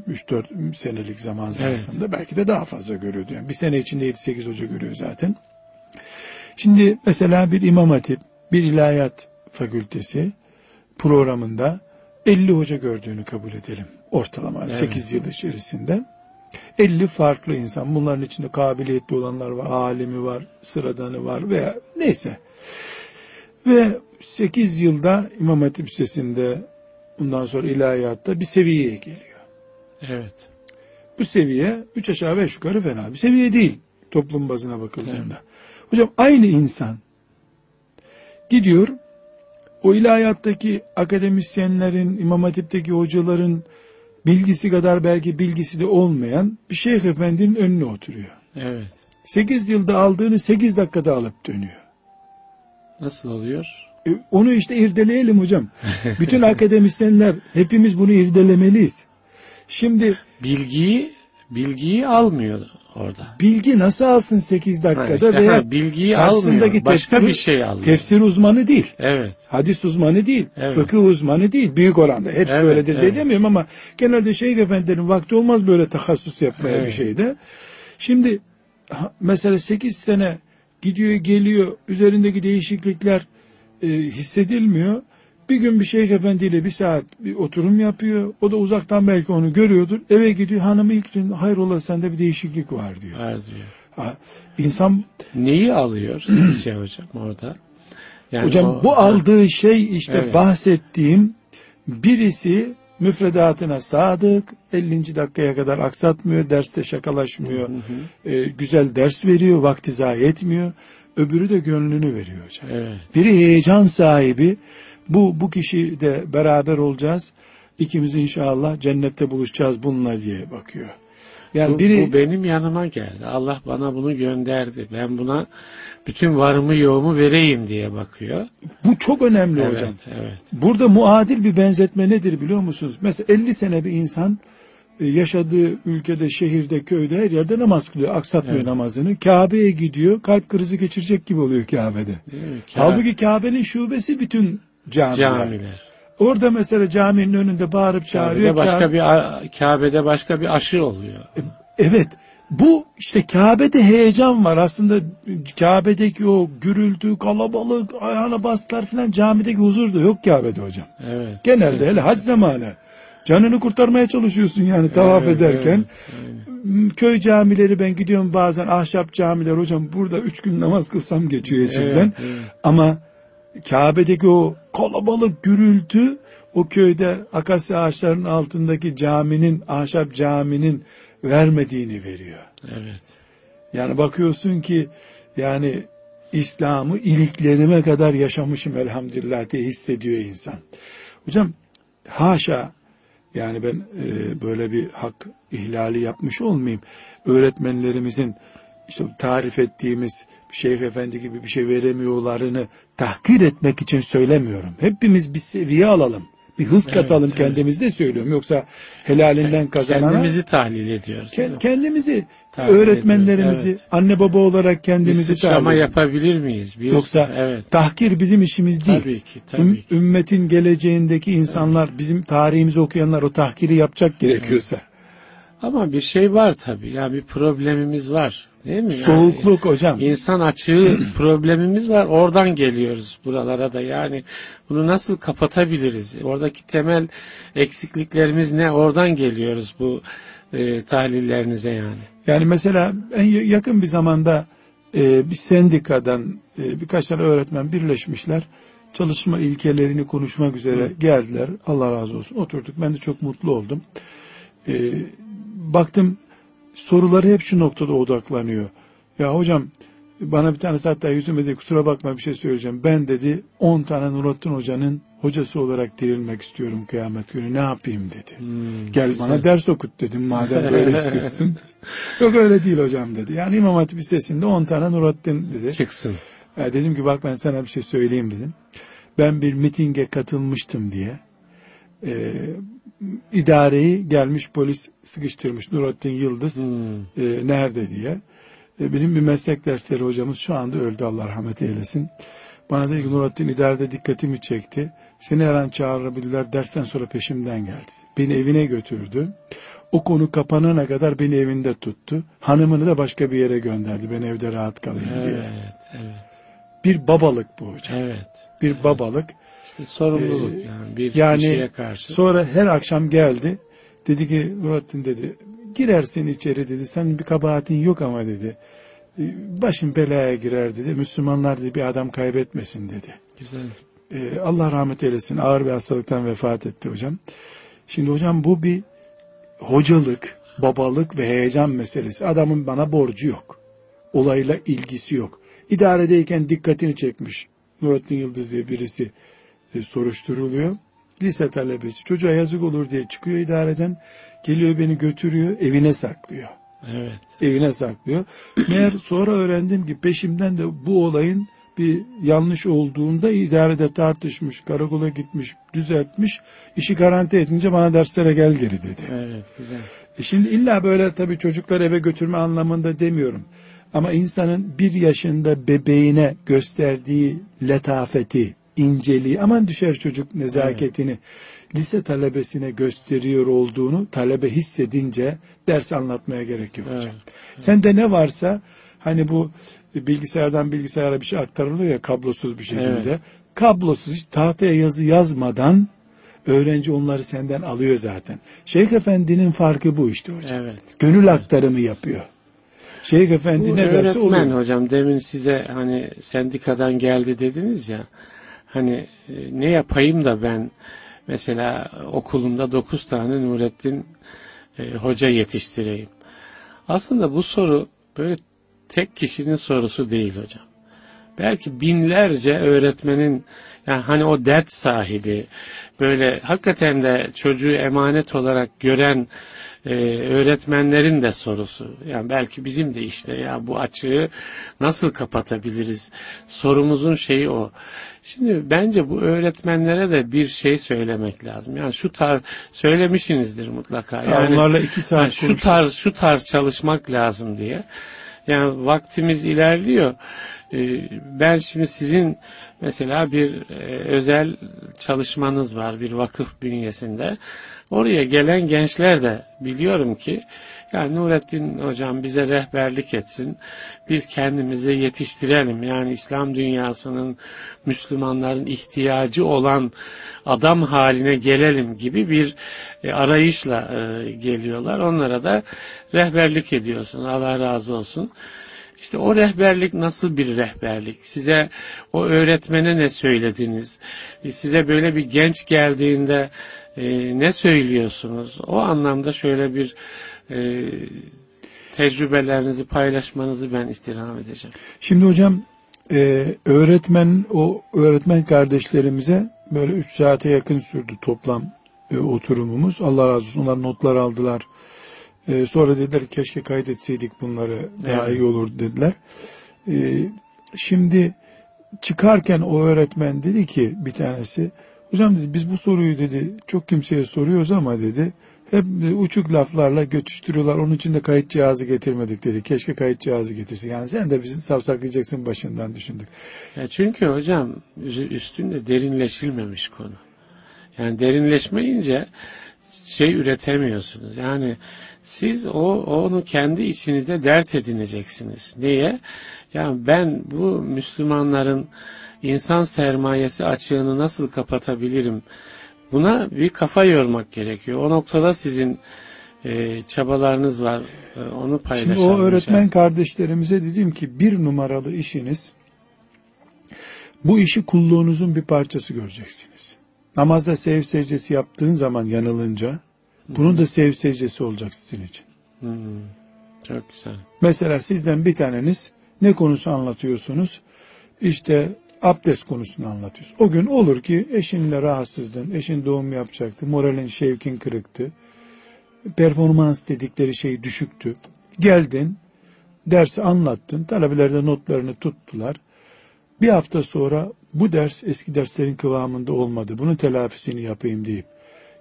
3-4 senelik zaman zarfında. Belki de daha fazla görüyordu. Yani bir sene içinde 7-8 hoca görüyor zaten. Şimdi mesela bir İmam Hatip, bir İlahiyat Fakültesi programında 50 hoca gördüğünü kabul edelim. Ortalama Evet. 8 yıl içerisinde. 50 farklı insan. Bunların içinde kabiliyetli olanlar var, alimi var, sıradanı var veya neyse. Ve 8 yılda İmam Hatip Lisesi'nde bundan sonra ilahiyatta bir seviyeye geliyor. Evet. Bu seviye 3 aşağı 5 yukarı fena bir seviye değil toplum bazına bakıldığında. Hocam aynı insan gidiyor o ilahiyattaki akademisyenlerin, İmam Hatip'teki hocaların bilgisi kadar belki bilgisi de olmayan bir şeyh efendinin önüne oturuyor. Evet. 8 yılda aldığını 8 dakikada alıp dönüyor. Nasıl oluyor? E, onu işte irdeleyelim hocam. Bütün akademisyenler hepimiz bunu irdelemeliyiz. Şimdi Bilgiyi bilgiyi almıyor orada. bilgi nasıl alsın 8 dakikada Ha, işte veya ha, bilgiyi karşısındaki almıyor. Başka tefsir- bir şey alıyor. Tefsir uzmanı değil. Evet. Hadis uzmanı değil. Evet. Fıkıh uzmanı değil. Büyük oranda. Hepsi Evet, öyledir diye evet. demiyorum ama genelde şeyh efendilerin vakti olmaz böyle tahassus yapmaya Evet. bir şeyde. Şimdi mesela 8 sene gidiyor geliyor üzerindeki değişiklikler e, hissedilmiyor. Bir gün bir şeyh efendiyle bir saat bir oturum yapıyor. O da uzaktan belki onu görüyordur. Eve gidiyor hanımı ilk gün hayrola sende bir değişiklik var diyor. Var diyor. Ha, İnsan Neyi alıyor sizce hocam orada? Yani Hocam o- bu aldığı şey işte Evet. bahsettiğim birisi müfredatına sadık 50. dakikaya kadar aksatmıyor derste şakalaşmıyor e, güzel ders veriyor vakti zayi etmiyor öbürü de gönlünü veriyor hocam Evet. biri heyecan sahibi bu bu kişi de beraber olacağız ikimiz inşallah cennette buluşacağız bununla diye bakıyor yani Bu, biri bu benim yanıma geldi. Allah bana bunu gönderdi. Ben buna bütün varımı yoğumu vereyim diye bakıyor. bu çok önemli Evet, hocam evet. Burada muadil bir benzetme nedir biliyor musunuz? Mesela 50 sene bir insan e, yaşadığı ülkede, şehirde, köyde her yerde namaz kılıyor. Aksatmıyor Evet. namazını. Kabe'ye gidiyor. Kalp krizi geçirecek gibi oluyor Kabe'de. Değil mi? Ka- Halbuki Kabe'nin şubesi bütün camiler. camiler. Orada mesela caminin önünde bağırıp çağırıyor. Kabe'de başka bir Kabe'de başka bir aşı oluyor. Evet. Bu işte Kabe'de heyecan var. Aslında Kabe'deki o gürültü, kalabalık, ayağına bastılar falan camideki huzur da yok Kabe'de hocam. Evet. Genelde hele hac zamanı. Canını kurtarmaya çalışıyorsun yani tavaf Evet, ederken. evet, M- Köy camileri ben gidiyorum bazen ahşap camiler hocam burada üç gün namaz kılsam geçiyor içimden. Evet, evet. Ama Kabe'deki o kalabalık gürültü o köyde akasya ağaçlarının altındaki caminin ahşap caminin vermediğini veriyor. Evet. Yani bakıyorsun ki yani İslam'ı iliklerime kadar yaşamışım elhamdülillah diye hissediyor insan. Hocam haşa yani ben e, böyle bir hak ihlali yapmış olmayayım. Öğretmenlerimizin işte tarif ettiğimiz Şeyh Efendi gibi bir şey veremiyorlarını tahkir etmek için söylemiyorum. Hepimiz bir seviye alalım. Bir hız katalım evet, kendimizde evet. söylüyorum. Yoksa helalinden kazanana. Kendimizi tahlil ediyoruz. Ke- kendimizi, tahlil öğretmenlerimizi, evet. anne baba olarak kendimizi bir tahlil yapabilir miyiz? Bir, Yoksa evet. tahkir bizim işimiz değil. Tabii ki. Tabii ki. Ümmetin geleceğindeki insanlar, tabii. bizim tarihimizi okuyanlar o tahkiri yapacak gerekiyorsa. Evet. Ama bir şey var tabii. Yani bir problemimiz var. Değil mi? Soğukluk yani, hocam. İnsan açığı problemimiz var. Oradan geliyoruz buralara da. Yani bunu nasıl kapatabiliriz? Oradaki temel eksikliklerimiz ne? Oradan geliyoruz bu e, tahlillerinize yani. Yani mesela en yakın bir zamanda e, bir sendikadan e, birkaç tane öğretmen birleşmişler. Çalışma ilkelerini konuşmak üzere Hı. geldiler. Allah razı olsun. Oturduk. Ben de çok mutlu oldum. E, baktım soruları hep şu noktada odaklanıyor. Ya hocam bana bir tanesi hatta yüzüme dedi kusura bakma bir şey söyleyeceğim. Ben dedi 10 tane Nurattin Hoca'nın hocası olarak dirilmek istiyorum kıyamet günü ne yapayım dedi. Hmm, Gel güzel. bana ders okut dedim madem böyle istiyorsun. Yok öyle değil hocam dedi. Yani İmam Hatip Lisesi'nde 10 tane Nurattin dedi. Çıksın. Ya dedim ki bak ben sana bir şey söyleyeyim dedim. Ben bir mitinge katılmıştım diye. Ee, idareyi gelmiş polis sıkıştırmış Nurattin Yıldız hmm. e, nerede diye. E, bizim bir meslek dersleri hocamız şu anda öldü Allah rahmet eylesin. Bana dedi ki Nurattin idarede dikkatimi çekti. Seni her an çağırabilirler dersten sonra peşimden geldi. Beni evine götürdü. O konu kapanana kadar beni evinde tuttu. Hanımını da başka bir yere gönderdi. Ben evde rahat kalayım evet, diye. Evet. Bir babalık bu hocam. Evet. Bir evet. babalık. İşte sorumluluk ee, yani bir yani, kişiye karşı. Sonra her akşam geldi. Dedi ki Nurattin dedi girersin içeri dedi. Senin bir kabahatin yok ama dedi. Ee, başın belaya girer dedi. Müslümanlar dedi bir adam kaybetmesin dedi. Güzel. Ee, Allah rahmet eylesin. Ağır bir hastalıktan vefat etti hocam. Şimdi hocam bu bir hocalık, babalık ve heyecan meselesi. Adamın bana borcu yok. Olayla ilgisi yok. İdaredeyken dikkatini çekmiş. Nurattin Yıldız diye birisi soruşturuluyor. Lise talebesi çocuğa yazık olur diye çıkıyor idareden. Geliyor beni götürüyor evine saklıyor. Evet. Evine saklıyor. Meğer sonra öğrendim ki peşimden de bu olayın bir yanlış olduğunda idarede tartışmış, karakola gitmiş, düzeltmiş. işi garanti edince bana derslere gel geri dedi. Evet, güzel. E şimdi illa böyle tabii çocuklar eve götürme anlamında demiyorum. Ama insanın bir yaşında bebeğine gösterdiği letafeti, inceliği, aman düşer çocuk nezaketini evet. lise talebesine gösteriyor olduğunu talebe hissedince ders anlatmaya gerek yok hocam. Evet. Sende ne varsa hani bu bilgisayardan bilgisayara bir şey aktarılıyor ya kablosuz bir şekilde. Evet. Kablosuz hiç tahtaya yazı yazmadan öğrenci onları senden alıyor zaten. Şeyh Efendi'nin farkı bu işte hocam. Evet. Gönül aktarımı yapıyor. Şeyh Efendi bu ne derse oluyor. hocam demin size hani sendikadan geldi dediniz ya. Hani e, ne yapayım da ben mesela okulumda dokuz tane Nurettin e, hoca yetiştireyim. Aslında bu soru böyle tek kişinin sorusu değil hocam. Belki binlerce öğretmenin yani hani o dert sahibi böyle hakikaten de çocuğu emanet olarak gören e, öğretmenlerin de sorusu. Yani belki bizim de işte ya bu açığı nasıl kapatabiliriz? Sorumuzun şeyi o. Şimdi bence bu öğretmenlere de bir şey söylemek lazım. Yani şu tarz söylemişsinizdir mutlaka. Yani, onlarla iki saat yani şu tarz şu tarz çalışmak lazım diye. Yani vaktimiz ilerliyor. Ee, ben şimdi sizin mesela bir e, özel çalışmanız var bir vakıf bünyesinde. Oraya gelen gençler de biliyorum ki yani Nurettin hocam bize rehberlik etsin. Biz kendimizi yetiştirelim. Yani İslam dünyasının Müslümanların ihtiyacı olan adam haline gelelim gibi bir e, arayışla e, geliyorlar. Onlara da rehberlik ediyorsun. Allah razı olsun. İşte o rehberlik nasıl bir rehberlik? Size o öğretmene ne söylediniz? Size böyle bir genç geldiğinde e, ne söylüyorsunuz? O anlamda şöyle bir e, tecrübelerinizi paylaşmanızı ben istirham edeceğim. Şimdi hocam e, öğretmen o öğretmen kardeşlerimize böyle üç saate yakın sürdü toplam e, oturumumuz. Allah razı olsun. Onlar notlar aldılar. E, sonra dediler keşke kaydetseydik bunları daha evet. iyi olur dediler. E, şimdi çıkarken o öğretmen dedi ki bir tanesi Hocam dedi biz bu soruyu dedi çok kimseye soruyoruz ama dedi hep uçuk laflarla götüştürüyorlar. Onun için de kayıt cihazı getirmedik dedi. Keşke kayıt cihazı getirsin. Yani sen de bizi savsaklayacaksın başından düşündük. Ya çünkü hocam üstünde derinleşilmemiş konu. Yani derinleşmeyince şey üretemiyorsunuz. Yani siz o onu kendi içinizde dert edineceksiniz. Niye? Yani ben bu Müslümanların insan sermayesi açığını nasıl kapatabilirim? Buna bir kafa yormak gerekiyor. O noktada sizin e, çabalarınız var. E, onu paylaşalım. Şimdi o öğretmen kardeşlerimize dedim ki bir numaralı işiniz bu işi kulluğunuzun bir parçası göreceksiniz. Namazda sev secdesi yaptığın zaman yanılınca bunun da sev secdesi olacak sizin için. Hmm, çok güzel. Mesela sizden bir taneniz ne konusu anlatıyorsunuz? İşte abdest konusunu anlatıyorsun. O gün olur ki eşinle rahatsızdın, eşin doğum yapacaktı, moralin şevkin kırıktı, performans dedikleri şey düşüktü. Geldin, dersi anlattın, talebeler de notlarını tuttular. Bir hafta sonra bu ders eski derslerin kıvamında olmadı, bunun telafisini yapayım deyip,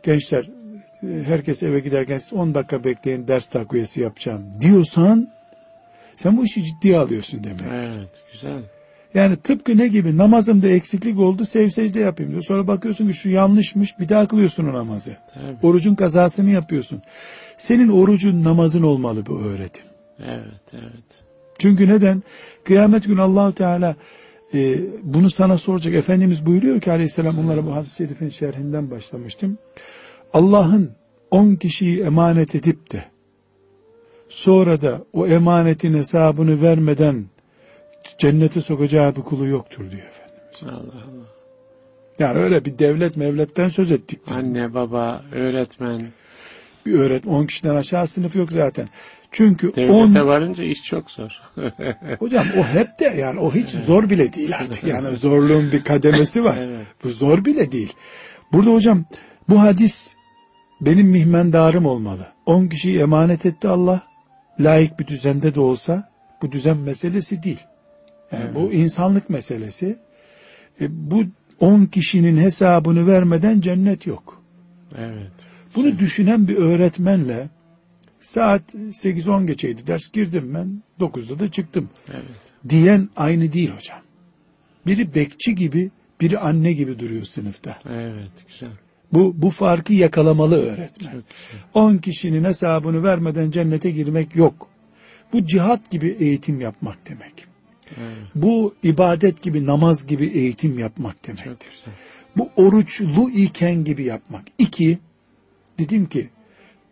gençler herkes eve giderken 10 dakika bekleyin ders takviyesi yapacağım diyorsan, sen bu işi ciddiye alıyorsun demek. Evet, güzel. Yani tıpkı ne gibi namazımda eksiklik oldu sev secde yapayım diyor. Sonra bakıyorsun ki şu yanlışmış bir daha kılıyorsun o namazı. Tabii. Orucun kazasını yapıyorsun. Senin orucun namazın olmalı bu öğretim. Evet, evet. Çünkü neden? Kıyamet günü allah Teala e, bunu sana soracak. Efendimiz buyuruyor ki aleyhisselam onlara bu hadis-i şerifin şerhinden başlamıştım. Allah'ın on kişiyi emanet edip de sonra da o emanetin hesabını vermeden cennete sokacağı bir kulu yoktur diyor Efendimiz. Allah Allah. Yani öyle bir devlet mevletten söz ettik biz. Anne, baba, öğretmen. Bir öğretmen 10 kişiden aşağı sınıf yok zaten. Çünkü Devlete on, varınca iş çok zor. hocam o hep de yani o hiç zor bile değil artık. Yani zorluğun bir kademesi var. Evet. Bu zor bile değil. Burada hocam bu hadis benim mihmendarım olmalı. 10 kişiyi emanet etti Allah. Layık bir düzende de olsa bu düzen meselesi değil. Yani bu insanlık meselesi. E, bu 10 kişinin hesabını vermeden cennet yok. evet. Bunu düşünen bir öğretmenle saat 8-10 geçeydi ders girdim ben 9'da da çıktım Evet. diyen aynı değil hocam. Biri bekçi gibi biri anne gibi duruyor sınıfta. Evet, güzel. Bu, bu farkı yakalamalı öğretmen. Çok güzel. 10 kişinin hesabını vermeden cennete girmek yok. Bu cihat gibi eğitim yapmak demek. Evet, Bu ibadet gibi namaz gibi eğitim yapmak demektir. Bu oruçlu iken gibi yapmak. İki, dedim ki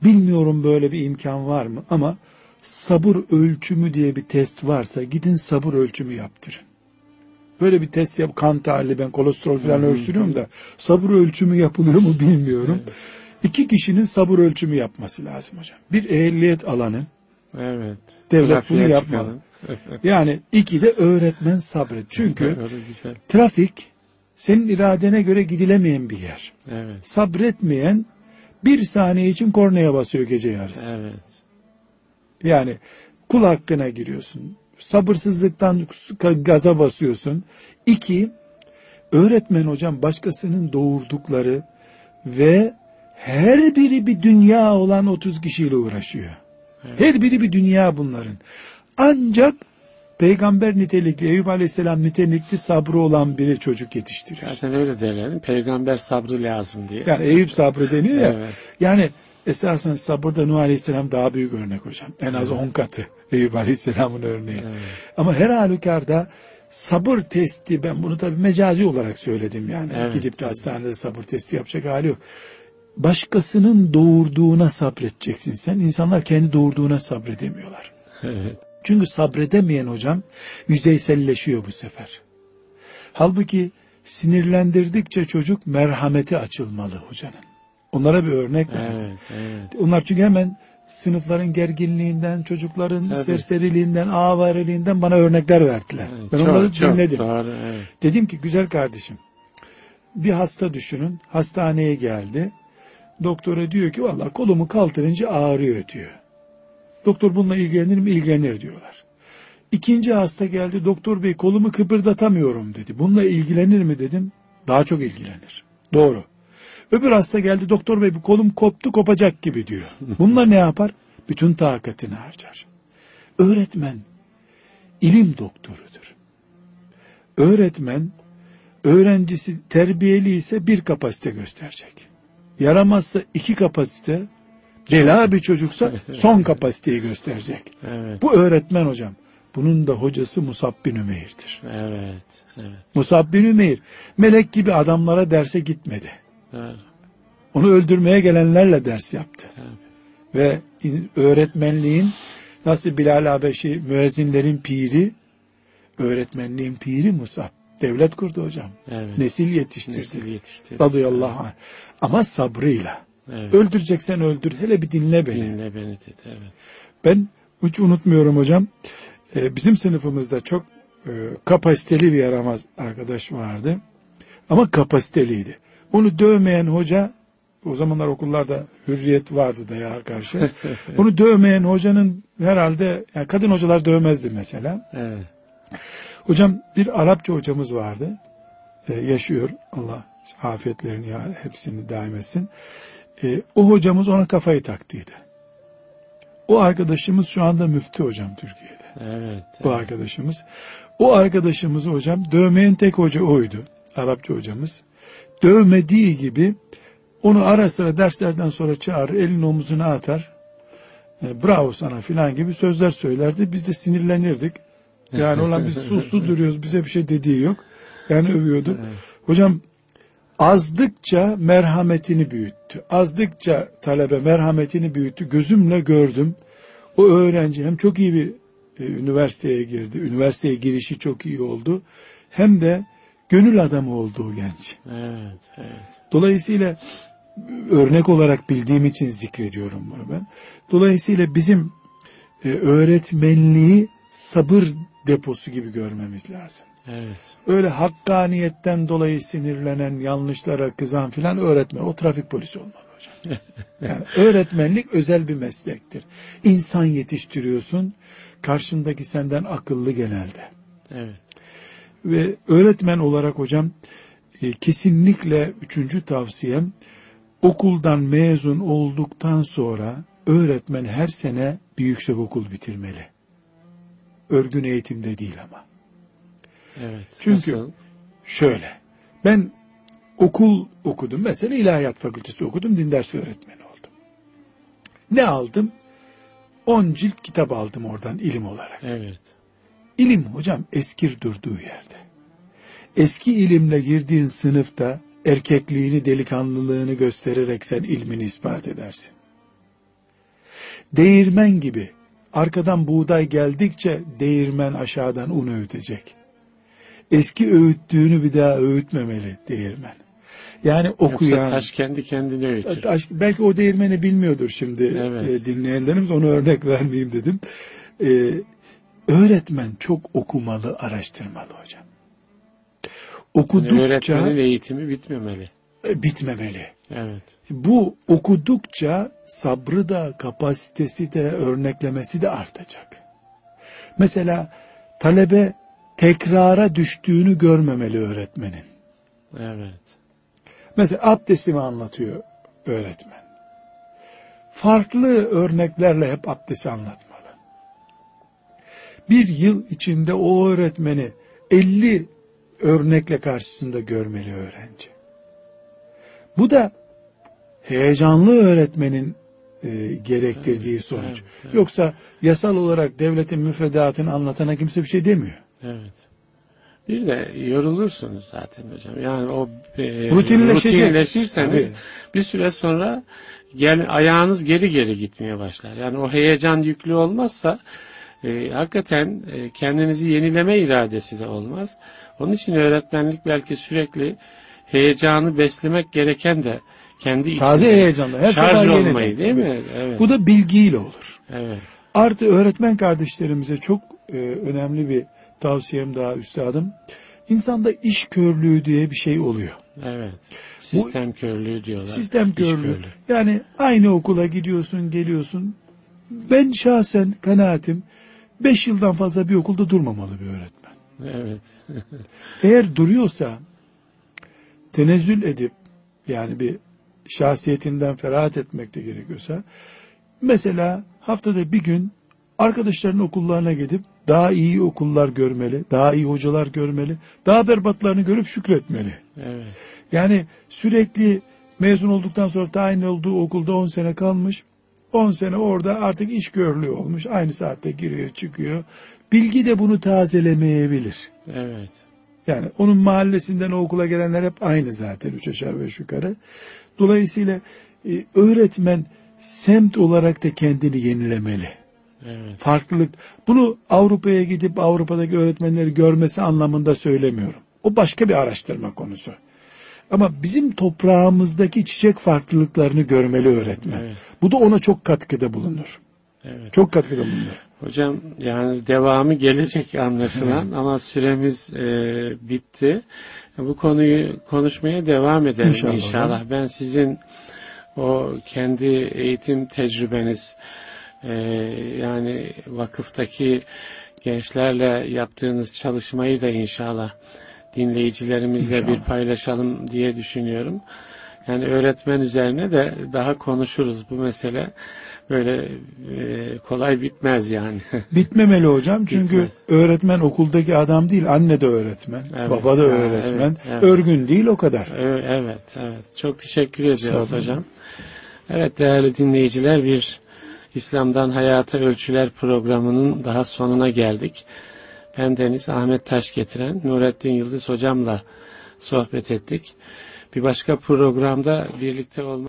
bilmiyorum böyle bir imkan var mı ama sabır ölçümü diye bir test varsa gidin sabır ölçümü yaptırın. Böyle bir test yap kan tahlili ben kolesterol falan ölçtürüyorum da sabır ölçümü yapılıyor mu bilmiyorum. İki kişinin sabır ölçümü yapması lazım hocam. Bir ehliyet alanı Evet. Devlet Trafiğe bunu çıkalım. yani iki de öğretmen sabret. Çünkü trafik senin iradene göre gidilemeyen bir yer. Evet. Sabretmeyen bir saniye için kornaya basıyor gece yarısı. Evet. Yani kul hakkına giriyorsun. Sabırsızlıktan gaza basıyorsun. İki, öğretmen hocam başkasının doğurdukları ve her biri bir dünya olan 30 kişiyle uğraşıyor. Her biri bir dünya bunların. Ancak peygamber nitelikli, Eyüp Aleyhisselam nitelikli sabrı olan biri çocuk yetiştirir. Zaten öyle derler. Peygamber sabrı lazım diye. Yani Eyüp sabrı deniyor ya. Evet. Yani esasen sabırda Nuh Aleyhisselam daha büyük örnek hocam. En az 10 katı Eyüp Aleyhisselam'ın örneği. Ama her halükarda sabır testi ben bunu tabii mecazi olarak söyledim yani. Evet, Gidip de hastanede sabır testi yapacak hali yok. Başkasının doğurduğuna sabredeceksin sen. İnsanlar kendi doğurduğuna sabredemiyorlar. Evet. Çünkü sabredemeyen hocam yüzeyselleşiyor bu sefer. Halbuki sinirlendirdikçe çocuk merhameti açılmalı hocanın. Onlara bir örnek. Evet. Evet. Onlar çünkü hemen sınıfların gerginliğinden, çocukların Tabii. serseriliğinden, avariliğinden bana örnekler verdiler. Evet, ben çok, onları çok dinledim. Doğru, evet. Dedim ki güzel kardeşim bir hasta düşünün hastaneye geldi. Doktora diyor ki vallahi kolumu kaldırınca ağrıyor diyor. Doktor bununla ilgilenir mi? İlgilenir diyorlar. İkinci hasta geldi doktor bey kolumu kıpırdatamıyorum dedi. Bununla ilgilenir mi dedim. Daha çok ilgilenir. Doğru. Öbür hasta geldi doktor bey bu kolum koptu kopacak gibi diyor. Bununla ne yapar? Bütün takatini harcar. Öğretmen ilim doktorudur. Öğretmen öğrencisi terbiyeli ise bir kapasite gösterecek. Yaramazsa iki kapasite, bela bir çocuksa son kapasiteyi gösterecek. Evet. Bu öğretmen hocam. Bunun da hocası Musab bin Ümeyr'dir. Evet. Evet. Musab bin Ümeyr melek gibi adamlara derse gitmedi. Doğru. Onu öldürmeye gelenlerle ders yaptı. Tabii. Ve in- öğretmenliğin nasıl Bilal Habeşi müezzinlerin piri, öğretmenliğin piri Musab. Devlet kurdu hocam. Evet. Nesil yetiştirdi. Nesil yetiştirdi. Radıyallahu anh. Ama sabrıyla. Evet. Öldüreceksen öldür. Hele bir dinle beni. Dinle beni dedi. Evet. Ben hiç unutmuyorum hocam. Ee, bizim sınıfımızda çok e, kapasiteli bir yaramaz arkadaş vardı. Ama kapasiteliydi. Onu dövmeyen hoca, o zamanlar okullarda hürriyet vardı dayağa karşı. Onu dövmeyen hocanın herhalde, yani kadın hocalar dövmezdi mesela. Evet. Hocam bir Arapça hocamız vardı. Ee, yaşıyor. Allah afiyetlerini ya hepsini daim etsin. Ee, o hocamız ona kafayı taktıydı. O arkadaşımız şu anda müftü hocam Türkiye'de. Evet. Bu arkadaşımız. O arkadaşımız hocam dövmeyen tek hoca oydu. Arapça hocamız. Dövmediği gibi onu ara sıra derslerden sonra çağırır, elini omuzuna atar. E, bravo sana filan gibi sözler söylerdi. Biz de sinirlenirdik. Yani olan biz suslu duruyoruz. Bize bir şey dediği yok. Yani övüyordu. Hocam azdıkça merhametini büyüttü. Azdıkça talebe merhametini büyüttü. Gözümle gördüm. O öğrenci hem çok iyi bir e, üniversiteye girdi. Üniversiteye girişi çok iyi oldu. Hem de gönül adamı oldu o genç. Evet. Evet. Dolayısıyla örnek olarak bildiğim için zikrediyorum bunu ben. Dolayısıyla bizim e, öğretmenliği sabır deposu gibi görmemiz lazım. Evet. Öyle hakkaniyetten dolayı sinirlenen, yanlışlara kızan filan öğretmen. O trafik polisi olmalı hocam. Yani öğretmenlik özel bir meslektir. İnsan yetiştiriyorsun. Karşındaki senden akıllı genelde. Evet. Ve öğretmen olarak hocam e, kesinlikle üçüncü tavsiyem okuldan mezun olduktan sonra öğretmen her sene bir yüksek okul bitirmeli. Örgün eğitimde değil ama. Evet. Çünkü- Nasıl? Şöyle. Ben okul okudum. Mesela ilahiyat fakültesi okudum. Din dersi öğretmeni oldum. Ne aldım? 10 cilt kitap aldım oradan ilim olarak. Evet. İlim hocam eskir durduğu yerde. Eski ilimle girdiğin sınıfta erkekliğini, delikanlılığını göstererek sen ilmini ispat edersin. Değirmen gibi arkadan buğday geldikçe değirmen aşağıdan un öğütecek. Eski öğüttüğünü bir daha öğütmemeli değirmen. Yani okuyan, Yoksa taş kendi kendine öğütür. Taş- belki o değirmeni bilmiyordur şimdi Evet. e, dinleyenlerimiz onu örnek vermeyeyim dedim. E, öğretmen çok okumalı, araştırmalı hocam. Okudukça Öğretmenin eğitimi bitmemeli. e, bitmemeli. Evet. Bu okudukça sabrı da, kapasitesi de, örneklemesi de artacak. Mesela talebe tekrara düştüğünü görmemeli öğretmenin. Evet. Mesela abdestimi anlatıyor öğretmen. Farklı örneklerle hep abdesti anlatmalı. Bir yıl içinde o öğretmeni 50 örnekle karşısında görmeli öğrenci. Bu da heyecanlı öğretmenin e, gerektirdiği sonuç. evet, evet. Yoksa yasal olarak devletin müfredatını anlatana kimse bir şey demiyor. Evet. Bir de yorulursunuz zaten hocam. Yani o e, rutinleşirseniz Tabii. bir süre sonra gel, ayağınız geri geri gitmeye başlar. Yani o heyecan yüklü olmazsa e, hakikaten e, kendinizi yenileme iradesi de olmaz. Onun için öğretmenlik belki sürekli heyecanı beslemek gereken de kendi içinde. Taze heyecanla. Her Şarj sefer yeniden. olmayı değil mi? Evet. Bu da bilgiyle olur. evet. Artı öğretmen kardeşlerimize çok e, önemli bir tavsiyem daha üstadım. İnsanda iş körlüğü diye bir şey oluyor. Evet. Sistem körlüğü diyorlar. Sistem İş körlüğü. Yani aynı okula gidiyorsun, geliyorsun. Ben şahsen kanaatim 5 yıldan fazla bir okulda durmamalı bir öğretmen. Evet. Eğer duruyorsa tenezzül edip yani bir şahsiyetinden ferahat etmek de gerekiyorsa mesela haftada bir gün arkadaşlarının okullarına gidip daha iyi okullar görmeli, daha iyi hocalar görmeli, daha berbatlarını görüp şükretmeli. Evet. Yani sürekli mezun olduktan sonra tayin olduğu okulda 10 sene kalmış. 10 sene orada artık iş görülüyor olmuş. Aynı saatte giriyor çıkıyor. Bilgi de bunu tazelemeyebilir. Evet. Yani onun mahallesinden o okula gelenler hep aynı zaten üç aşağı beş yukarı. Dolayısıyla e, öğretmen semt olarak da kendini yenilemeli. Evet. Farklılık. Bunu Avrupa'ya gidip Avrupa'daki öğretmenleri görmesi anlamında söylemiyorum. O başka bir araştırma konusu. Ama bizim toprağımızdaki çiçek farklılıklarını görmeli öğretmen. Evet. Bu da ona çok katkıda bulunur. Evet. Çok katkıda bulunur. Hocam yani devamı gelecek anlaşılan ama süremiz e, bitti. Bu konuyu konuşmaya devam edelim İnşallah. inşallah. Ben sizin o kendi eğitim tecrübeniz e, yani vakıftaki gençlerle yaptığınız çalışmayı da inşallah dinleyicilerimizle İnşallah. bir paylaşalım diye düşünüyorum. Yani öğretmen üzerine de daha konuşuruz bu mesele. Böyle e, kolay bitmez yani. Bitmemeli hocam çünkü Bitmez. öğretmen okuldaki adam değil anne de öğretmen, Evet. baba da öğretmen, evet, evet. örgün değil o kadar. Evet, evet. Çok teşekkür ediyoruz hocam. Evet değerli dinleyiciler bir İslam'dan Hayata Ölçüler programının daha sonuna geldik. Ben Deniz Ahmet Taş getiren Nurettin Yıldız hocamla sohbet ettik. Bir başka programda birlikte olmak